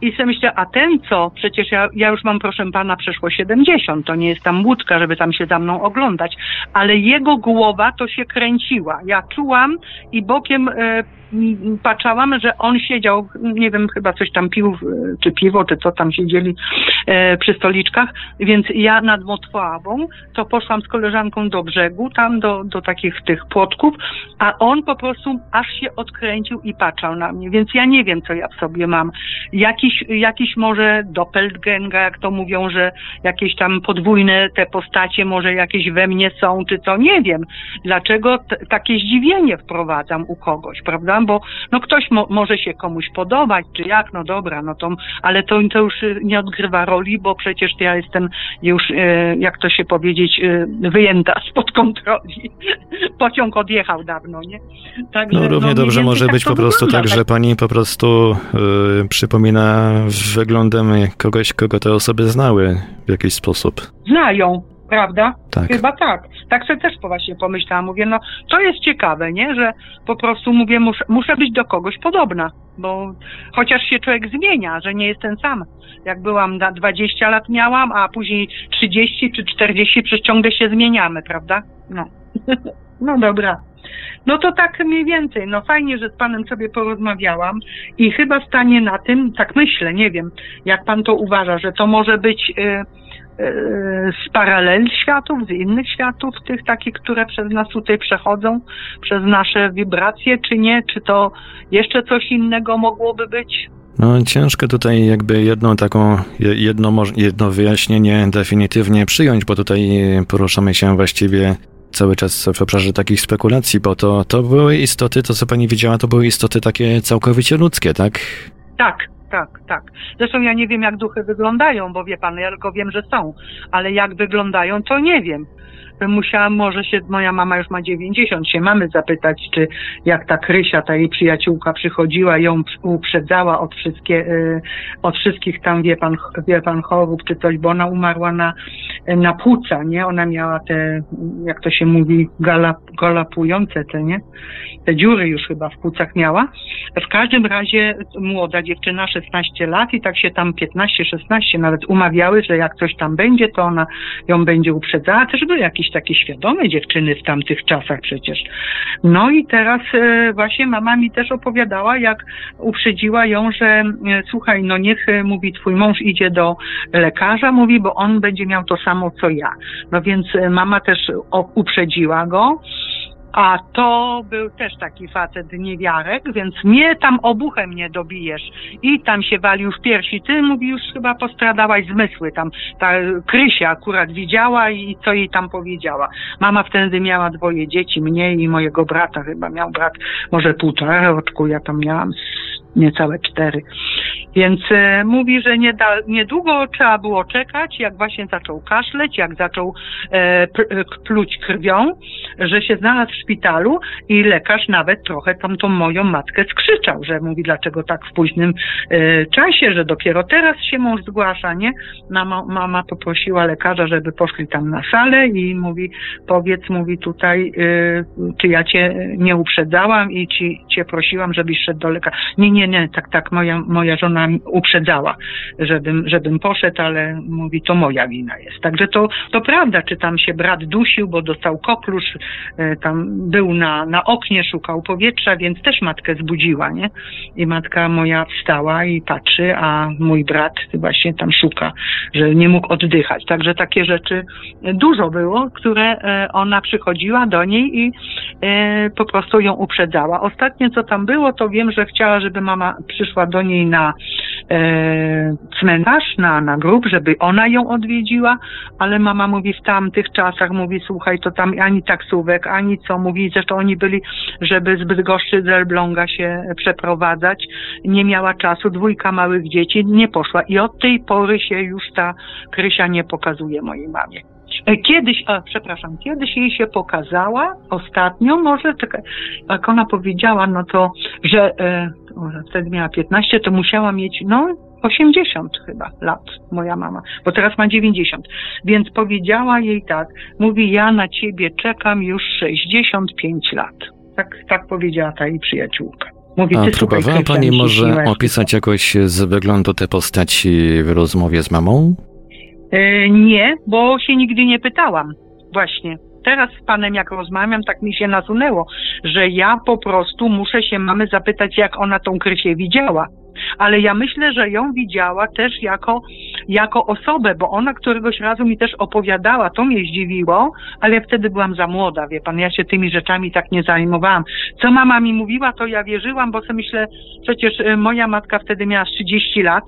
i sobie myślę, a ten co? Przecież ja, ja już mam, proszę pana, przeszło 70, to nie jest tam łódka, żeby tam się za mną oglądać, ale jego głowa to się kręciła. Ja czułam i bokiem e, patrzałam, że on siedział, nie wiem, chyba coś tam pił, czy piwo, czy co tam siedzieli e, przy stoliczkach, więc ja nad Motwawą to poszłam z koleżanką do brzegu, tam do, do takich tych płotków, a on po prostu aż się odkręcił i patrzał na mnie, więc ja nie wiem, co ja w sobie mam. Jakiś, jakiś może doppelganga, jak to mówią, że jakieś tam podwójne te postacie może jakieś we mnie są, czy co, nie wiem. Dlaczego takie zdziwienie wprowadzam u kogoś, prawda? Bo no ktoś mo może się komuś podobać, czy jak, no dobra, no to, ale to, to już y, nie odgrywa roli, bo przecież ja jestem już, e, jak to się powiedzieć, e, wyjęta <laughs> spod kontroli. Pociąg odjechał dawno, nie? Także, no równie no, dobrze może tak być po prostu tak, że pani po prostu y, przypomina wyglądem kogoś, kogo te osoby znały w jakiś sposób. Znają, prawda? Tak. Chyba tak. Tak sobie też właśnie pomyślałam. Mówię, no to jest ciekawe, nie? Że po prostu mówię, muszę, muszę być do kogoś podobna, bo chociaż się człowiek zmienia, że nie jest ten sam. Jak byłam na 20 lat miałam, a później 30 czy 40, przecież ciągle się zmieniamy, prawda? No. <laughs> no dobra. No to tak mniej więcej. No fajnie, że z panem sobie porozmawiałam i chyba stanie na tym, tak myślę, nie wiem, jak pan to uważa, że to może być... Yy, z paralel światów, z innych światów, tych takich, które przez nas tutaj przechodzą, przez nasze wibracje, czy nie? Czy to jeszcze coś innego mogłoby być? No ciężko tutaj jakby jedną taką, jedno, jedno wyjaśnienie definitywnie przyjąć, bo tutaj poruszamy się właściwie cały czas w obszarze takich spekulacji, bo to, to były istoty, to co pani widziała, to były istoty takie całkowicie ludzkie, tak? Tak, tak, tak. Zresztą ja nie wiem, jak duchy wyglądają, bo wie pan, ja tylko wiem, że są, ale jak wyglądają, to nie wiem. Musiałam, może się, moja mama już ma 90, się mamy zapytać, czy jak ta Krysia, ta jej przyjaciółka przychodziła, ją uprzedzała od, wszystkie, y, od wszystkich tam, wie pan, wie pan, chorób czy coś, bo ona umarła na, na płuca, nie? Ona miała te, jak to się mówi, galap, galapujące te, nie? Te dziury już chyba w płucach miała. W każdym razie młoda dziewczyna, 16 lat i tak się tam 15-16 nawet umawiały, że jak coś tam będzie, to ona ją będzie uprzedzała. Też były jakieś takie świadome dziewczyny w tamtych czasach przecież. No i teraz e, właśnie mama mi też opowiadała, jak uprzedziła ją, że e, słuchaj, no niech, e, mówi, twój mąż idzie do lekarza, mówi, bo on będzie miał to samo co ja. No więc mama też uprzedziła go. A to był też taki facet niewiarek, więc mnie tam obuchem nie dobijesz. I tam się walił w piersi. Ty, mówi, już chyba postradałaś zmysły. Tam ta Krysia akurat widziała i co jej tam powiedziała. Mama wtedy miała dwoje dzieci, mnie i mojego brata chyba. Miał brat może półtora roku, ja tam miałam niecałe cztery. Więc e, mówi, że nie da, niedługo trzeba było czekać, jak właśnie zaczął kaszleć, jak zaczął e, e pluć krwią, że się znalazł szpitalu i lekarz nawet trochę tam tą moją matkę skrzyczał, że mówi, dlaczego tak w późnym e, czasie, że dopiero teraz się mąż zgłasza, nie? Mama, mama poprosiła lekarza, żeby poszli tam na salę i mówi, powiedz, mówi tutaj, e, czy ja cię nie uprzedzałam i ci, cię prosiłam, żebyś szedł do lekarza. Nie, nie, nie, tak, tak, moja, moja żona uprzedzała, żebym, żebym poszedł, ale mówi, to moja wina jest. Także to, to prawda, czy tam się brat dusił, bo dostał koklusz, e, tam był na, na oknie, szukał powietrza, więc też matkę zbudziła, nie? I matka moja wstała i patrzy, a mój brat właśnie tam szuka, że nie mógł oddychać. Także takie rzeczy dużo było, które e, ona przychodziła do niej i e, po prostu ją uprzedzała. Ostatnie, co tam było, to wiem, że chciała, żeby mama przyszła do niej na e, cmentarz, na, na grób, żeby ona ją odwiedziła, ale mama mówi w tamtych czasach, mówi słuchaj, to tam ani taksówek, ani co, mówi, zresztą oni byli, żeby z Bydgoszczy do Elbląga się przeprowadzać, nie miała czasu, dwójka małych dzieci, nie poszła i od tej pory się już ta Krysia nie pokazuje mojej mamie. E, kiedyś, a, przepraszam, kiedyś jej się pokazała, ostatnio może, tak, jak ona powiedziała, no to, że e, wtedy miała 15, to musiała mieć, no, 80 chyba lat, moja mama, bo teraz ma 90. Więc powiedziała jej tak, mówi, ja na ciebie czekam już 65 lat. Tak, tak powiedziała ta jej przyjaciółka. Mówi, A próbowała Pani może opisać jakoś z wyglądu te postaci w rozmowie z mamą? E, nie, bo się nigdy nie pytałam. Właśnie. Teraz z panem jak rozmawiam, tak mi się nasunęło, że ja po prostu muszę się mamy zapytać, jak ona tą Krysię widziała. Ale ja myślę, że ją widziała też jako, jako osobę, bo ona któregoś razu mi też opowiadała, to mnie zdziwiło, ale ja wtedy byłam za młoda, wie pan, ja się tymi rzeczami tak nie zajmowałam. Co mama mi mówiła, to ja wierzyłam, bo sobie myślę, przecież y, moja matka wtedy miała 30 lat,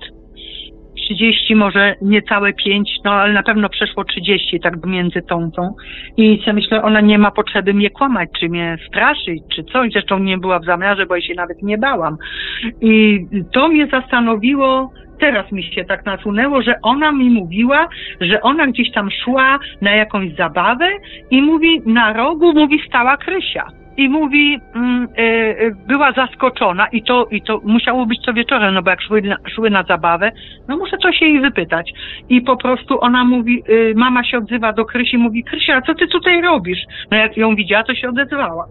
30, może niecałe 5, no ale na pewno przeszło 30, tak między tą, tą. I sobie myślę, ona nie ma potrzeby mnie kłamać, czy mnie straszyć, czy coś. Zresztą nie była w zamiarze, bo ja się nawet nie bałam. I to mnie zastanowiło, teraz mi się tak nasunęło, że ona mi mówiła, że ona gdzieś tam szła na jakąś zabawę i mówi, na rogu mówi stała Krysia i mówi, mm, y, y, była zaskoczona i to, i to musiało być co wieczorem, no bo jak szły na, szły na zabawę, no muszę coś jej wypytać. I po prostu ona mówi, y, mama się odzywa do Krysi, mówi, Krysia, co ty tutaj robisz? No jak ją widziała, to się odezwała.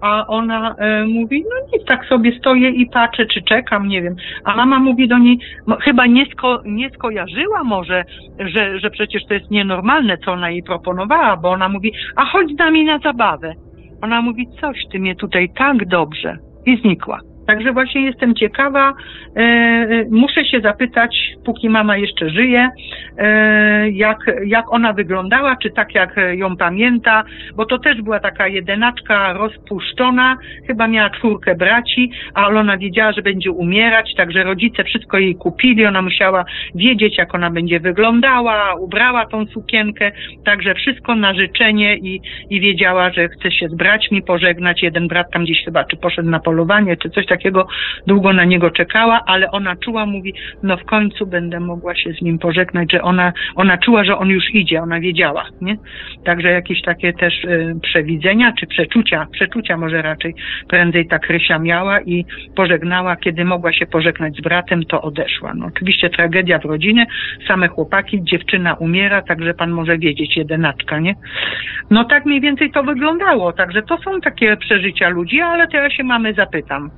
A ona e, mówi, no nic, tak sobie stoję i patrzę, czy czekam, nie wiem. A mama mówi do niej, no, chyba nie, sko nie skojarzyła może, że, że przecież to jest nienormalne, co ona jej proponowała, bo ona mówi, a chodź z nami na zabawę. Ona mówi, coś, ty mnie tutaj tak dobrze. I znikła. Także właśnie jestem ciekawa, e, e, muszę się zapytać, póki mama jeszcze żyje, e, jak, jak ona wyglądała, czy tak jak ją pamięta, bo to też była taka jedenaczka rozpuszczona, chyba miała czwórkę braci, ale ona wiedziała, że będzie umierać, także rodzice wszystko jej kupili, ona musiała wiedzieć, jak ona będzie wyglądała, ubrała tą sukienkę, także wszystko na życzenie i, i wiedziała, że chce się z braćmi pożegnać. Jeden brat tam gdzieś chyba, czy poszedł na polowanie, czy coś takiego, takiego, długo na niego czekała, ale ona czuła, mówi, no w końcu będę mogła się z nim pożegnać, że ona, ona czuła, że on już idzie, ona wiedziała, nie? Także jakieś takie też y, przewidzenia, czy przeczucia, przeczucia może raczej prędzej ta Krysia miała i pożegnała, kiedy mogła się pożegnać z bratem, to odeszła. No oczywiście tragedia w rodzinie, same chłopaki, dziewczyna umiera, także pan może wiedzieć, jedenaczka, nie? No tak mniej więcej to wyglądało, także to są takie przeżycia ludzi, ale teraz się mamy zapytam.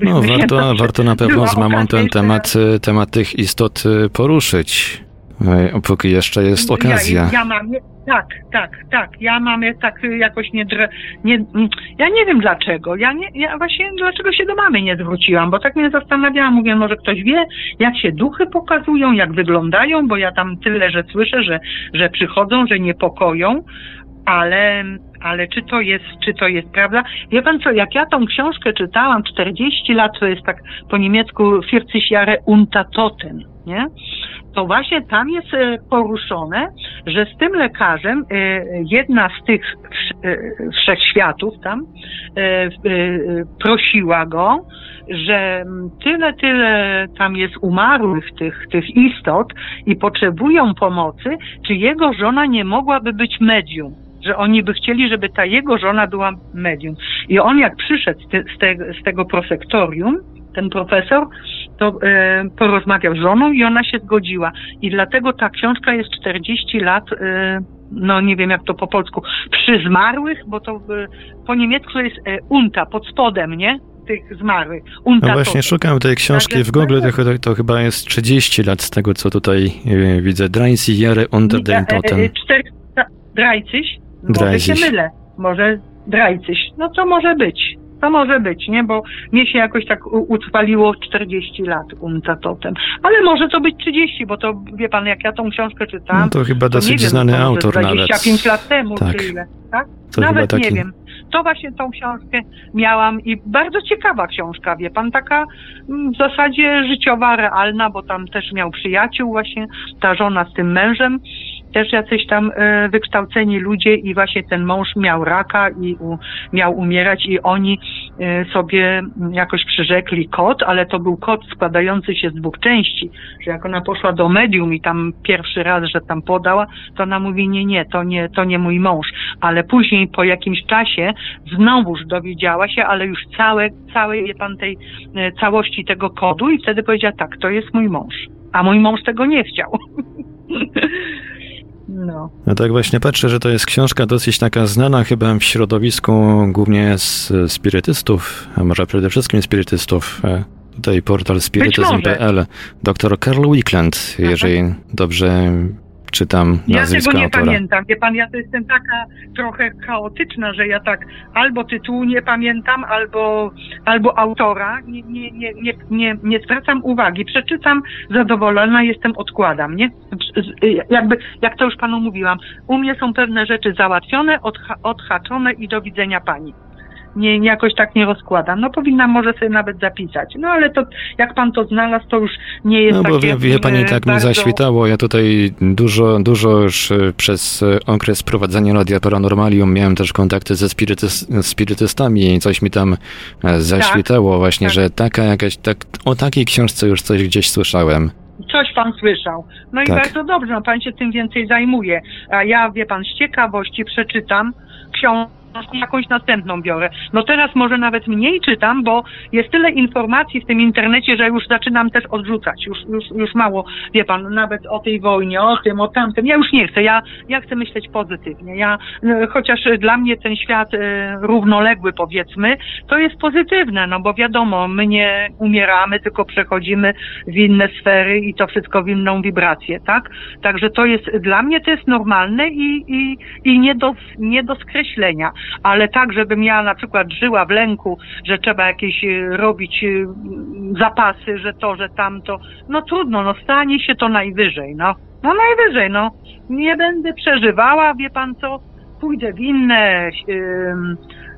No, warto, warto na pewno z mamą ten temat, temat tych istot y, poruszyć, e, póki jeszcze jest okazja. Ja, ja mam, tak, tak, tak. Ja mam tak jakoś nie, nie. Mm, ja nie wiem dlaczego. Ja, nie, ja właśnie dlaczego się do mamy nie zwróciłam, bo tak mnie zastanawiałam. Mówię, może ktoś wie, jak się duchy pokazują, jak wyglądają, bo ja tam tyle, że słyszę, że, że przychodzą, że niepokoją ale ale czy to jest, czy to jest prawda? Wie pan co, jak ja tą książkę czytałam 40 lat, to jest tak po niemiecku 40 Jahre Untertoten, nie? To właśnie tam jest e, poruszone, że z tym lekarzem e, jedna z tych e, wszechświatów tam prosiła go, że tyle, tyle tam jest umarłych tych, tych istot i potrzebują pomocy, czy jego żona nie mogłaby być medium że oni by chcieli, żeby ta jego żona była medium. I on jak przyszedł z, te, z, te, z tego prosektorium, ten profesor, to e, porozmawiał z żoną i ona się zgodziła. I dlatego ta książka jest 40 lat, e, no nie wiem jak to po polsku, przy zmarłych, bo to e, po niemiecku jest e, unta, pod spodem, nie? tych zmarłych. Unta no właśnie, szukam tej książki w Google, to, to, chyba jest 30 lat z tego, co tutaj e, widzę. Dreins Jahre unter den Toten. Drajcyś? Może się mylę. Może Drajcyś. No co może być? To może być, nie? Bo mnie się jakoś tak utrwaliło 40 lat umca totem. Ale może to być 30, bo to, wie pan, jak ja tą książkę czytałam... No to chyba dosyć wiem, znany autor 25 nawet. 25 lat temu, tak. czy ile, tak? To nawet taki... nie wiem. To właśnie tą książkę miałam i bardzo ciekawa książka, wie pan, taka mm, w zasadzie życiowa, realna, bo tam też miał przyjaciół właśnie, ta żona z tym mężem też jacyś tam e, wykształceni ludzie i właśnie ten mąż miał raka i u, miał umierać i oni e, sobie jakoś przyrzekli kod, ale to był kod składający się z dwóch części, że jak ona poszła do medium i tam pierwszy raz, że tam podała, to ona mówi nie, nie, to nie, to nie mój mąż, ale później po jakimś czasie znowuż dowiedziała się, ale już całe, całej, wie pan, tej e, całości tego kodu i wtedy powiedziała tak, to jest mój mąż, a mój mąż tego nie chciał. <laughs> No. no tak właśnie patrzę, że to jest książka dosyć taka znana chyba w środowisku głównie z spirytystów, a może przede wszystkim spirytystów. E, tutaj portal spirytyzm.pl. Dr Karl Wickland, jeżeli dobrze czytam nazwisko Ja tego nie autora. pamiętam. Wie pan, ja to jestem taka trochę chaotyczna, że ja tak albo tytułu nie pamiętam, albo, albo autora. Nie, nie, nie, nie, nie, nie zwracam uwagi. Przeczytam, zadowolona jestem, odkładam, nie? Jakby, jak to już panu mówiłam, u mnie są pewne rzeczy załatwione, odha odhaczone i do widzenia pani nie, jakoś tak nie rozkładam. No powinnam może sobie nawet zapisać. No ale to jak pan to znalazł, to już nie jest No bo wie, wie pani, tak bardzo... mi zaświtało. Ja tutaj dużo, dużo już e, przez e, okres prowadzenia Radia Paranormalium miałem też kontakty ze spirytys, spirytystami i coś mi tam e, zaświtało tak, właśnie, tak. że taka jakaś, tak, o takiej książce już coś gdzieś słyszałem coś pan słyszał. No tak. i bardzo dobrze, no pan się tym więcej zajmuje. A ja, wie pan, z ciekawości przeczytam książkę jakąś następną biorę. No teraz może nawet mniej czytam, bo jest tyle informacji w tym internecie, że już zaczynam też odrzucać. Już, już, już mało, wie pan, nawet o tej wojnie, o tym, o tamtym. Ja już nie chcę. Ja, ja chcę myśleć pozytywnie. Ja, no, chociaż dla mnie ten świat y, równoległy, powiedzmy, to jest pozytywne, no bo wiadomo, my nie umieramy, tylko przechodzimy w inne sfery i to wszystko w inną wibrację, tak? Także to jest, dla mnie to jest normalne i, i, i nie do, nie do skreślenia ale tak, żebym ja na przykład żyła w lęku, że trzeba jakieś e, robić e, zapasy, że to, że tamto, no trudno, no stanie się to najwyżej, no. No najwyżej, no. Nie będę przeżywała, wie pan co, pójdę w inne yy,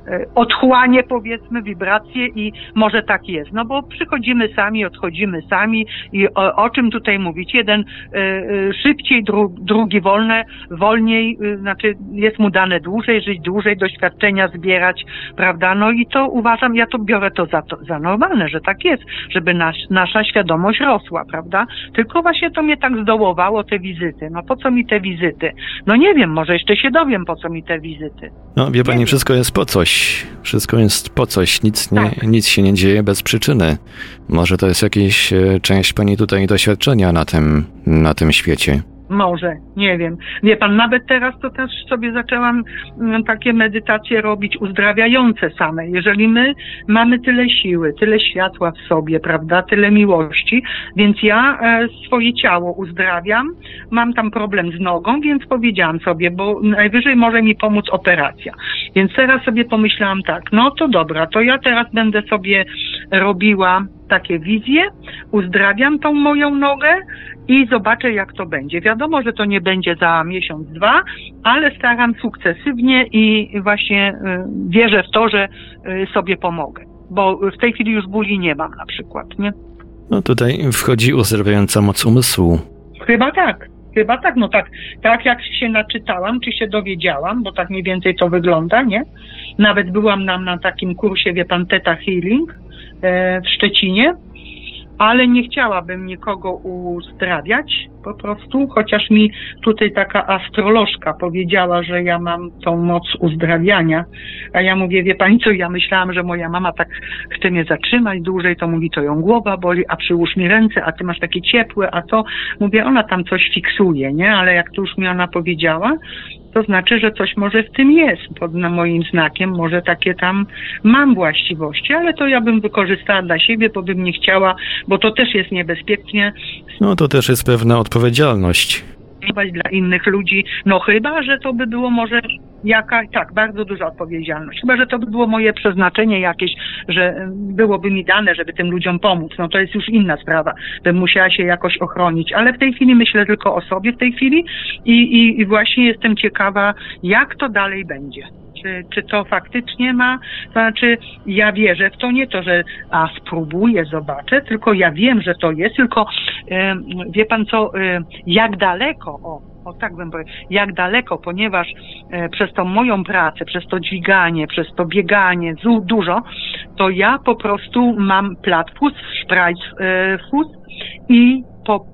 E, otchłanie, powiedzmy, wibracje i może tak jest. No bo przychodzimy sami, odchodzimy sami i o, o czym tutaj mówić? Jeden y, szybciej, dru, drugi wolne, wolniej, y, znaczy jest mu dane dłużej, żyć dłużej, doświadczenia zbierać, prawda? No i to uważam, ja to biorę to za, to, za normalne, że tak jest, żeby nas, nasza świadomość rosła, prawda? Tylko właśnie to mnie tak zdołowało, te wizyty. No po co mi te wizyty? No nie wiem, może jeszcze się dowiem, po co mi te wizyty. No wie pani, wszystko jest po coś coś. Wszystko jest po coś. Nic, nie, tak. nic się nie dzieje bez przyczyny. Może to jest jakaś e, część pani tutaj doświadczenia na tym, na tym świecie. Może, nie wiem. Wie pan, nawet teraz to też sobie zaczęłam mm, takie medytacje robić uzdrawiające same. Jeżeli my mamy tyle siły, tyle światła w sobie, prawda, tyle miłości, więc ja e, swoje ciało uzdrawiam. Mam tam problem z nogą, więc powiedziałam sobie, bo najwyżej może mi pomóc operacja. Więc teraz sobie pomyślałam tak, no to dobra, to ja teraz będę sobie robiła takie wizje, uzdrawiam tą moją nogę i zobaczę, jak to będzie. Wiadomo, że to nie będzie za miesiąc, dwa, ale staram sukcesywnie i właśnie y, wierzę w to, że y, sobie pomogę. Bo w tej chwili już bóli nie mam na przykład, nie? No tutaj wchodzi uzdrawiająca moc umysłu. Chyba tak. Chyba tak, no tak, tak jak się naczytałam, czy się dowiedziałam, bo tak mniej więcej to wygląda, nie? Nawet byłam nam na takim kursie, wie pan, Teta Healing e, w Szczecinie, ale nie chciałabym nikogo uzdrawiać po prostu, chociaż mi tutaj taka astrolożka powiedziała, że ja mam tą moc uzdrawiania, a ja mówię, wie pani co, ja myślałam, że moja mama tak chce mnie zatrzymać dłużej, to mówi, to ją głowa boli, a przyłóż mi ręce, a ty masz takie ciepłe, a to, mówię, ona tam coś fiksuje, nie, ale jak to już mi ona powiedziała, to znaczy, że coś może w tym jest pod moim znakiem, może takie tam mam właściwości, ale to ja bym wykorzystała dla siebie, bo bym nie chciała, bo to też jest niebezpiecznie. No to też jest pewna odpowiedzialność dla innych ludzi, no chyba, że to by było może jaka, tak, bardzo duża odpowiedzialność. Chyba, że to by było moje przeznaczenie jakieś, że byłoby mi dane, żeby tym ludziom pomóc. No to jest już inna sprawa. Bym musiała się jakoś ochronić. Ale w tej chwili myślę tylko o sobie w tej chwili i, i, i właśnie jestem ciekawa, jak to dalej będzie czy, czy to faktycznie ma, to znaczy ja wierzę w to, nie to, że a spróbuję, zobaczę, tylko ja wiem, że to jest, tylko e, wie pan co, e, jak daleko, o, o tak bym powiedział, jak daleko, ponieważ e, przez tą moją pracę, przez to dźwiganie, przez to bieganie, dużo, to ja po prostu mam platfus, szprajcfus i po,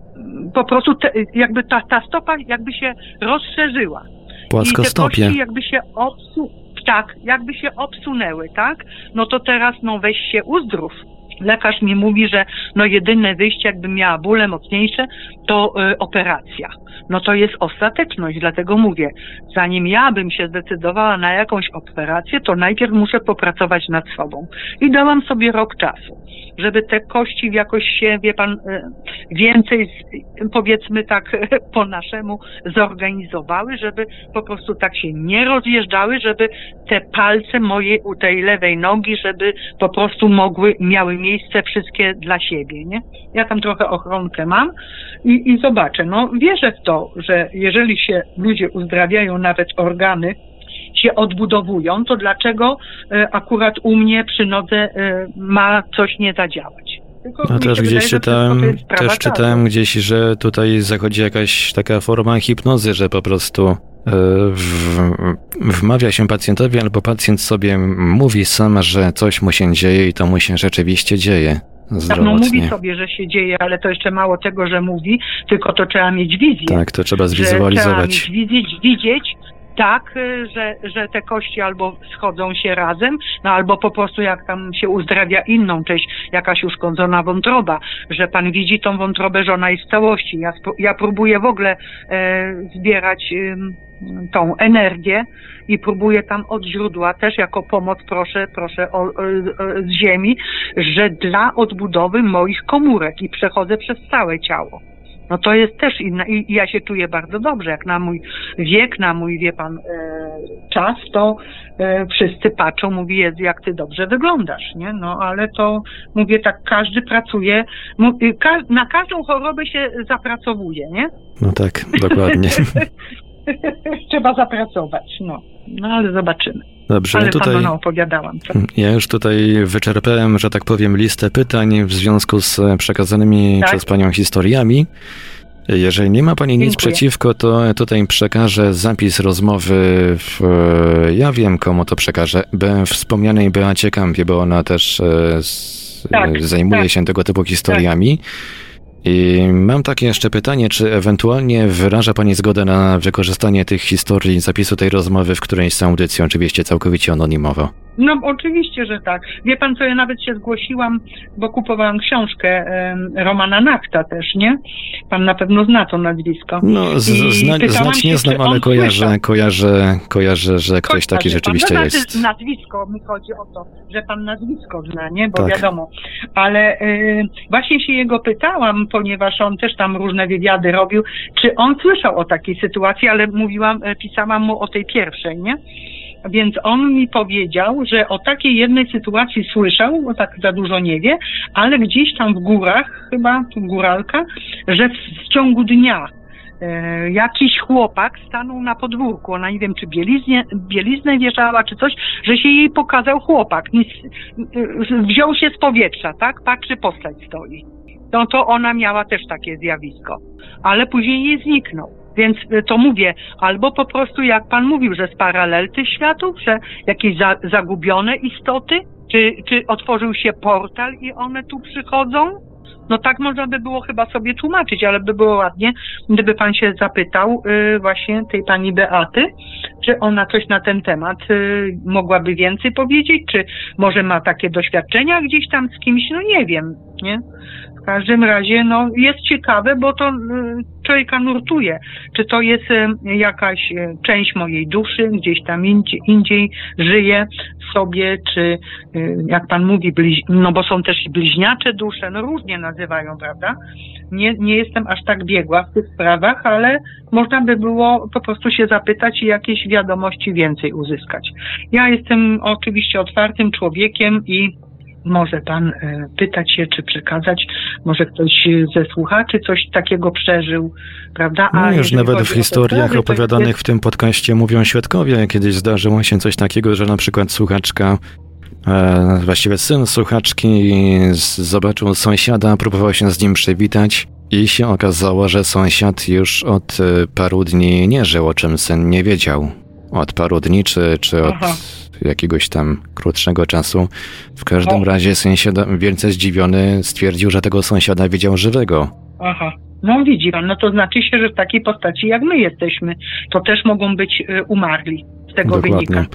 po prostu te, jakby ta, ta stopa jakby się rozszerzyła. Płaskostopie. I te jakby się obsu... tak, jakby się obsunęły, tak? No to teraz no weź się uzdrów. Lekarz mi mówi, że no jedyne wyjście, jakby miała bóle mocniejsze, to y, operacja. No to jest ostateczność, dlatego mówię, zanim ja bym się zdecydowała na jakąś operację, to najpierw muszę popracować nad sobą. I dałam sobie rok czasu żeby te kości jakoś się, wie pan, e, więcej, powiedzmy tak <laughs> po naszemu, zorganizowały, żeby po prostu tak się nie rozjeżdżały, żeby te palce mojej, u tej lewej nogi, żeby po prostu mogły, miały miejsce wszystkie dla siebie, nie? Ja tam trochę ochronkę mam i, i zobaczę. No, wierzę w to, że jeżeli się ludzie uzdrawiają nawet organy, się odbudowują, to dlaczego e, akurat u mnie przy nodze e, ma coś nie zadziałać? Tylko no też gdzieś wydaje, czytałem, też czytałem gdzieś, że tutaj zachodzi jakaś taka forma hipnozy, że po prostu w, wmawia się pacjentowi, albo pacjent sobie mówi sam, że coś mu się dzieje i to mu się rzeczywiście dzieje. Tak, no mówi sobie, że się dzieje, ale to jeszcze mało tego, że mówi, tylko to trzeba mieć wizję. Tak, to trzeba zwizualizować. Trzeba mieć widzieć, widzieć, tak, y, że, że te kości albo schodzą się razem, no albo po prostu jak tam się uzdrawia inną część, jakaś uszkodzona wątroba, że pan widzi tą wątrobę, że ona jest w całości. Ja, ja próbuję w ogóle e, zbierać e, tą energię i próbuję tam od źródła też jako pomoc proszę, proszę o, o, z ziemi, że dla odbudowy moich komórek i przechodzę przez całe ciało. No to jest też inna i ja się czuję bardzo dobrze, jak na mój wiek, na mój, wie pan, e, czas, to e, wszyscy patrzą, mówi, Jezu, jak ty dobrze wyglądasz, nie? No ale to, mówię tak, każdy pracuje, ka na każdą chorobę się zapracowuje, nie? No tak, dokładnie. <laughs> <laughs> Trzeba zapracować, no. No ale zobaczymy. Dobrze, ale tutaj opowiadałam. Co? Ja już tutaj wyczerpałem, że tak powiem, listę pytań w związku z przekazanymi tak? przez panią historiami. Jeżeli nie ma pani Dziękuję. nic przeciwko, to tutaj przekażę zapis rozmowy w, ja wiem komu to przekażę, be, wspomnianej Beacie Kampie, bo ona też e, tak, zajmuje tak. się tego typu historiami. I mam takie jeszcze pytanie, czy ewentualnie wyraża Pani zgodę na wykorzystanie tych historii, zapisu tej rozmowy w którejś z audycji, oczywiście całkowicie anonimowo? No oczywiście, że tak. Wie pan co, ja nawet się zgłosiłam, bo kupowałam książkę Romana Nachta też, nie? Pan na pewno zna to nazwisko. No, z, zna, znać nie znam, ale kojarzę, kojarzę, kojarzę, że ktoś taki rzeczywiście pan, jest. Znaczy nazwisko, mi chodzi o to, że pan nazwisko zna, nie? Bo tak. wiadomo. Ale e, właśnie się jego pytałam, ponieważ on też tam różne wywiady robił, czy on słyszał o takiej sytuacji, ale mówiłam, e, pisałam mu o tej pierwszej, nie? więc on mi powiedział, że o takiej jednej sytuacji słyszał, bo tak za dużo nie wie, ale gdzieś tam w górach, chyba góralka, że w, w ciągu dnia e, jakiś chłopak stanął na podwórku, ona nie wiem, czy bieliznie, bieliznę wieszała, czy coś, że się jej pokazał chłopak, Nic, e, wziął się z powietrza, tak, patrzy, postać stoi. No to ona miała też takie zjawisko, ale później jej zniknął. Więc y, to mówię, albo po prostu jak pan mówił, że z paralel tych światów, że jakieś za, zagubione istoty, czy, czy otworzył się portal i one tu przychodzą? No tak można by było chyba sobie tłumaczyć, ale by było ładnie, gdyby pan się zapytał y, właśnie tej pani Beaty, czy ona coś na ten temat y, mogłaby więcej powiedzieć, czy może ma takie doświadczenia gdzieś tam z kimś, no nie wiem, nie? Każdym razie no, jest ciekawe, bo to y, człowieka nurtuje. Czy to jest y, jakaś y, część mojej duszy, gdzieś tam indziej, indziej żyje sobie, czy jak pan mówi, no bo są też bliźniacze dusze, no różnie nazywają, prawda? Nie, nie jestem aż tak biegła w tych sprawach, ale można by było po prostu się zapytać i jakieś wiadomości więcej uzyskać. Ja jestem oczywiście otwartym człowiekiem i może pan e, pytać się, czy przekazać, może ktoś ze słuchaczy coś takiego przeżył, prawda? A no już nawet w historiach opowiadanych jest... w tym podcaście mówią świadkowie, kiedyś zdarzyło się coś takiego, że na przykład słuchaczka e, właściwie syn słuchaczki zobaczył sąsiada, próbował się z nim przywitać i się okazało, że sąsiad już od e, paru dni nie żył, o czym syn nie wiedział. Od paru dni, czy, czy od Aha jakiegoś tam krótszego czasu. W każdym razie sąsiad wielce zdziwiony stwierdził, że tego sąsiada widział żywego. Aha. No widzi pan, no to znaczy się, że w takiej postaci jak my jesteśmy, to też mogą być y, umarli. Z tego Dokładnie. wynika.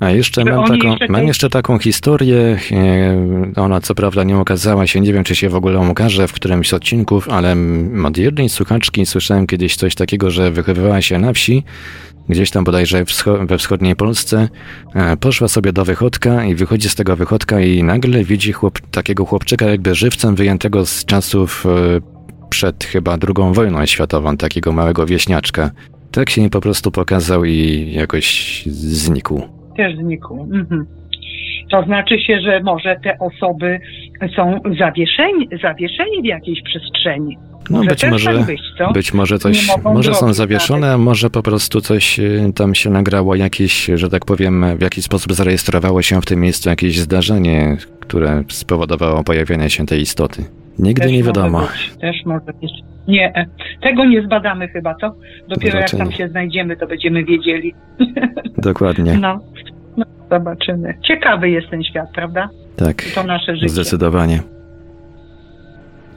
A jeszcze mam, taką, jeszcze mam jeszcze taką historię, e, ona co prawda nie okazała się, nie wiem czy się w ogóle ukaże w którymś z odcinków, ale od jednej słuchaczki słyszałem kiedyś coś takiego, że wychowywała się na wsi gdzieś tam bodajże we wschodniej Polsce, e, poszła sobie do wychodka i wychodzi z tego wychodka i nagle widzi chłop, takiego chłopczyka jakby żywcem wyjętego z czasów e, przed chyba drugą wojną światową, takiego małego wieśniaczka. Tak się po prostu pokazał i jakoś znikł. Też znikł. Mhm. To znaczy się, że może te osoby są zawieszeni, zawieszeni w jakiejś przestrzeni. No może być może, tak być, być może coś, może są zawieszone, a może po prostu coś y, tam się nagrało, jakieś, że tak powiem, w jakiś sposób zarejestrowało się w tym miejscu jakieś zdarzenie, które spowodowało pojawienie się tej istoty. Nigdy też nie wiadomo. Też może być. Nie, e, tego nie zbadamy chyba, co? Dopiero Raczej. jak tam się znajdziemy, to będziemy wiedzieli. <laughs> Dokładnie. No, no, zobaczymy. Ciekawy jest ten świat, prawda? Tak. To nasze życie. Zdecydowanie.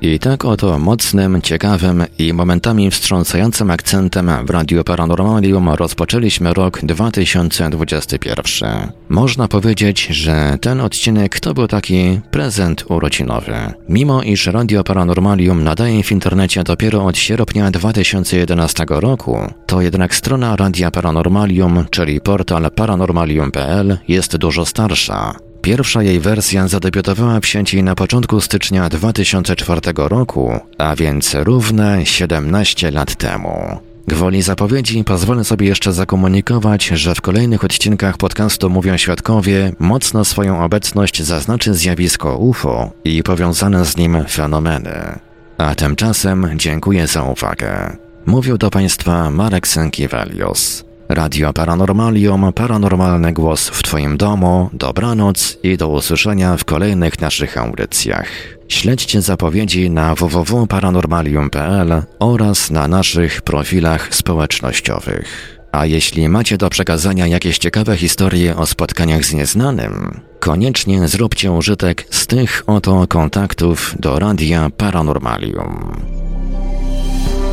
I tak oto mocnym, ciekawym i momentami wstrząsającym akcentem w Radio Paranormalium rozpoczęliśmy rok 2021. Można powiedzieć, że ten odcinek to był taki prezent urodzinowy. Mimo iż Radio Paranormalium nadaje w internecie dopiero od sierpnia 2011 roku, to jednak strona Radia Paranormalium, czyli portal paranormalium.pl jest dużo starsza. Pierwsza jej wersja zadebiutowała w sieci na początku stycznia 2004 roku, a więc równe 17 lat temu. Gwoli zapowiedzi pozwolę sobie jeszcze zakomunikować, że w kolejnych odcinkach podcastu Mówią Świadkowie mocno swoją obecność zaznaczy zjawisko UFO i powiązane z nim fenomeny. A tymczasem dziękuję za uwagę. Mówił do Państwa Marek Sękiewelios. Radio Paranormalium, paranormalny głos w Twoim domu, dobranoc i do usłyszenia w kolejnych naszych audycjach. Śledźcie zapowiedzi na www.paranormalium.pl oraz na naszych profilach społecznościowych. A jeśli macie do przekazania jakieś ciekawe historie o spotkaniach z nieznanym, koniecznie zróbcie użytek z tych oto kontaktów do Radia Paranormalium.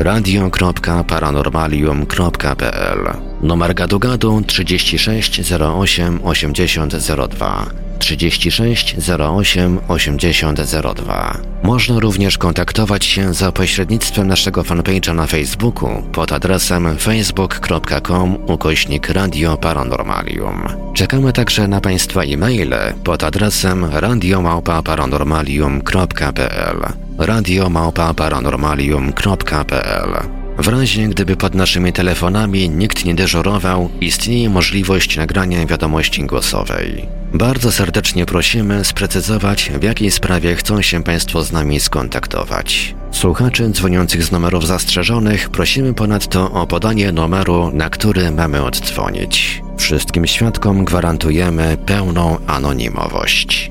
radio.paranormalium.pl Numer gadu gadu 36 08 80 02 36 08 80 02. Można również kontaktować się za pośrednictwem naszego fanpage'a na Facebooku pod adresem facebook.com ukośnik Radio Paranormalium. Czekamy także na Państwa e-maile pod adresem radiomałpa-paranormalium.pl radiomałpa-paranormalium.pl w razie gdyby pod naszymi telefonami nikt nie deżurował, istnieje możliwość nagrania wiadomości głosowej. Bardzo serdecznie prosimy sprecyzować, w jakiej sprawie chcą się Państwo z nami skontaktować. Słuchaczy dzwoniących z numerów zastrzeżonych prosimy ponadto o podanie numeru, na który mamy oddzwonić. Wszystkim świadkom gwarantujemy pełną anonimowość.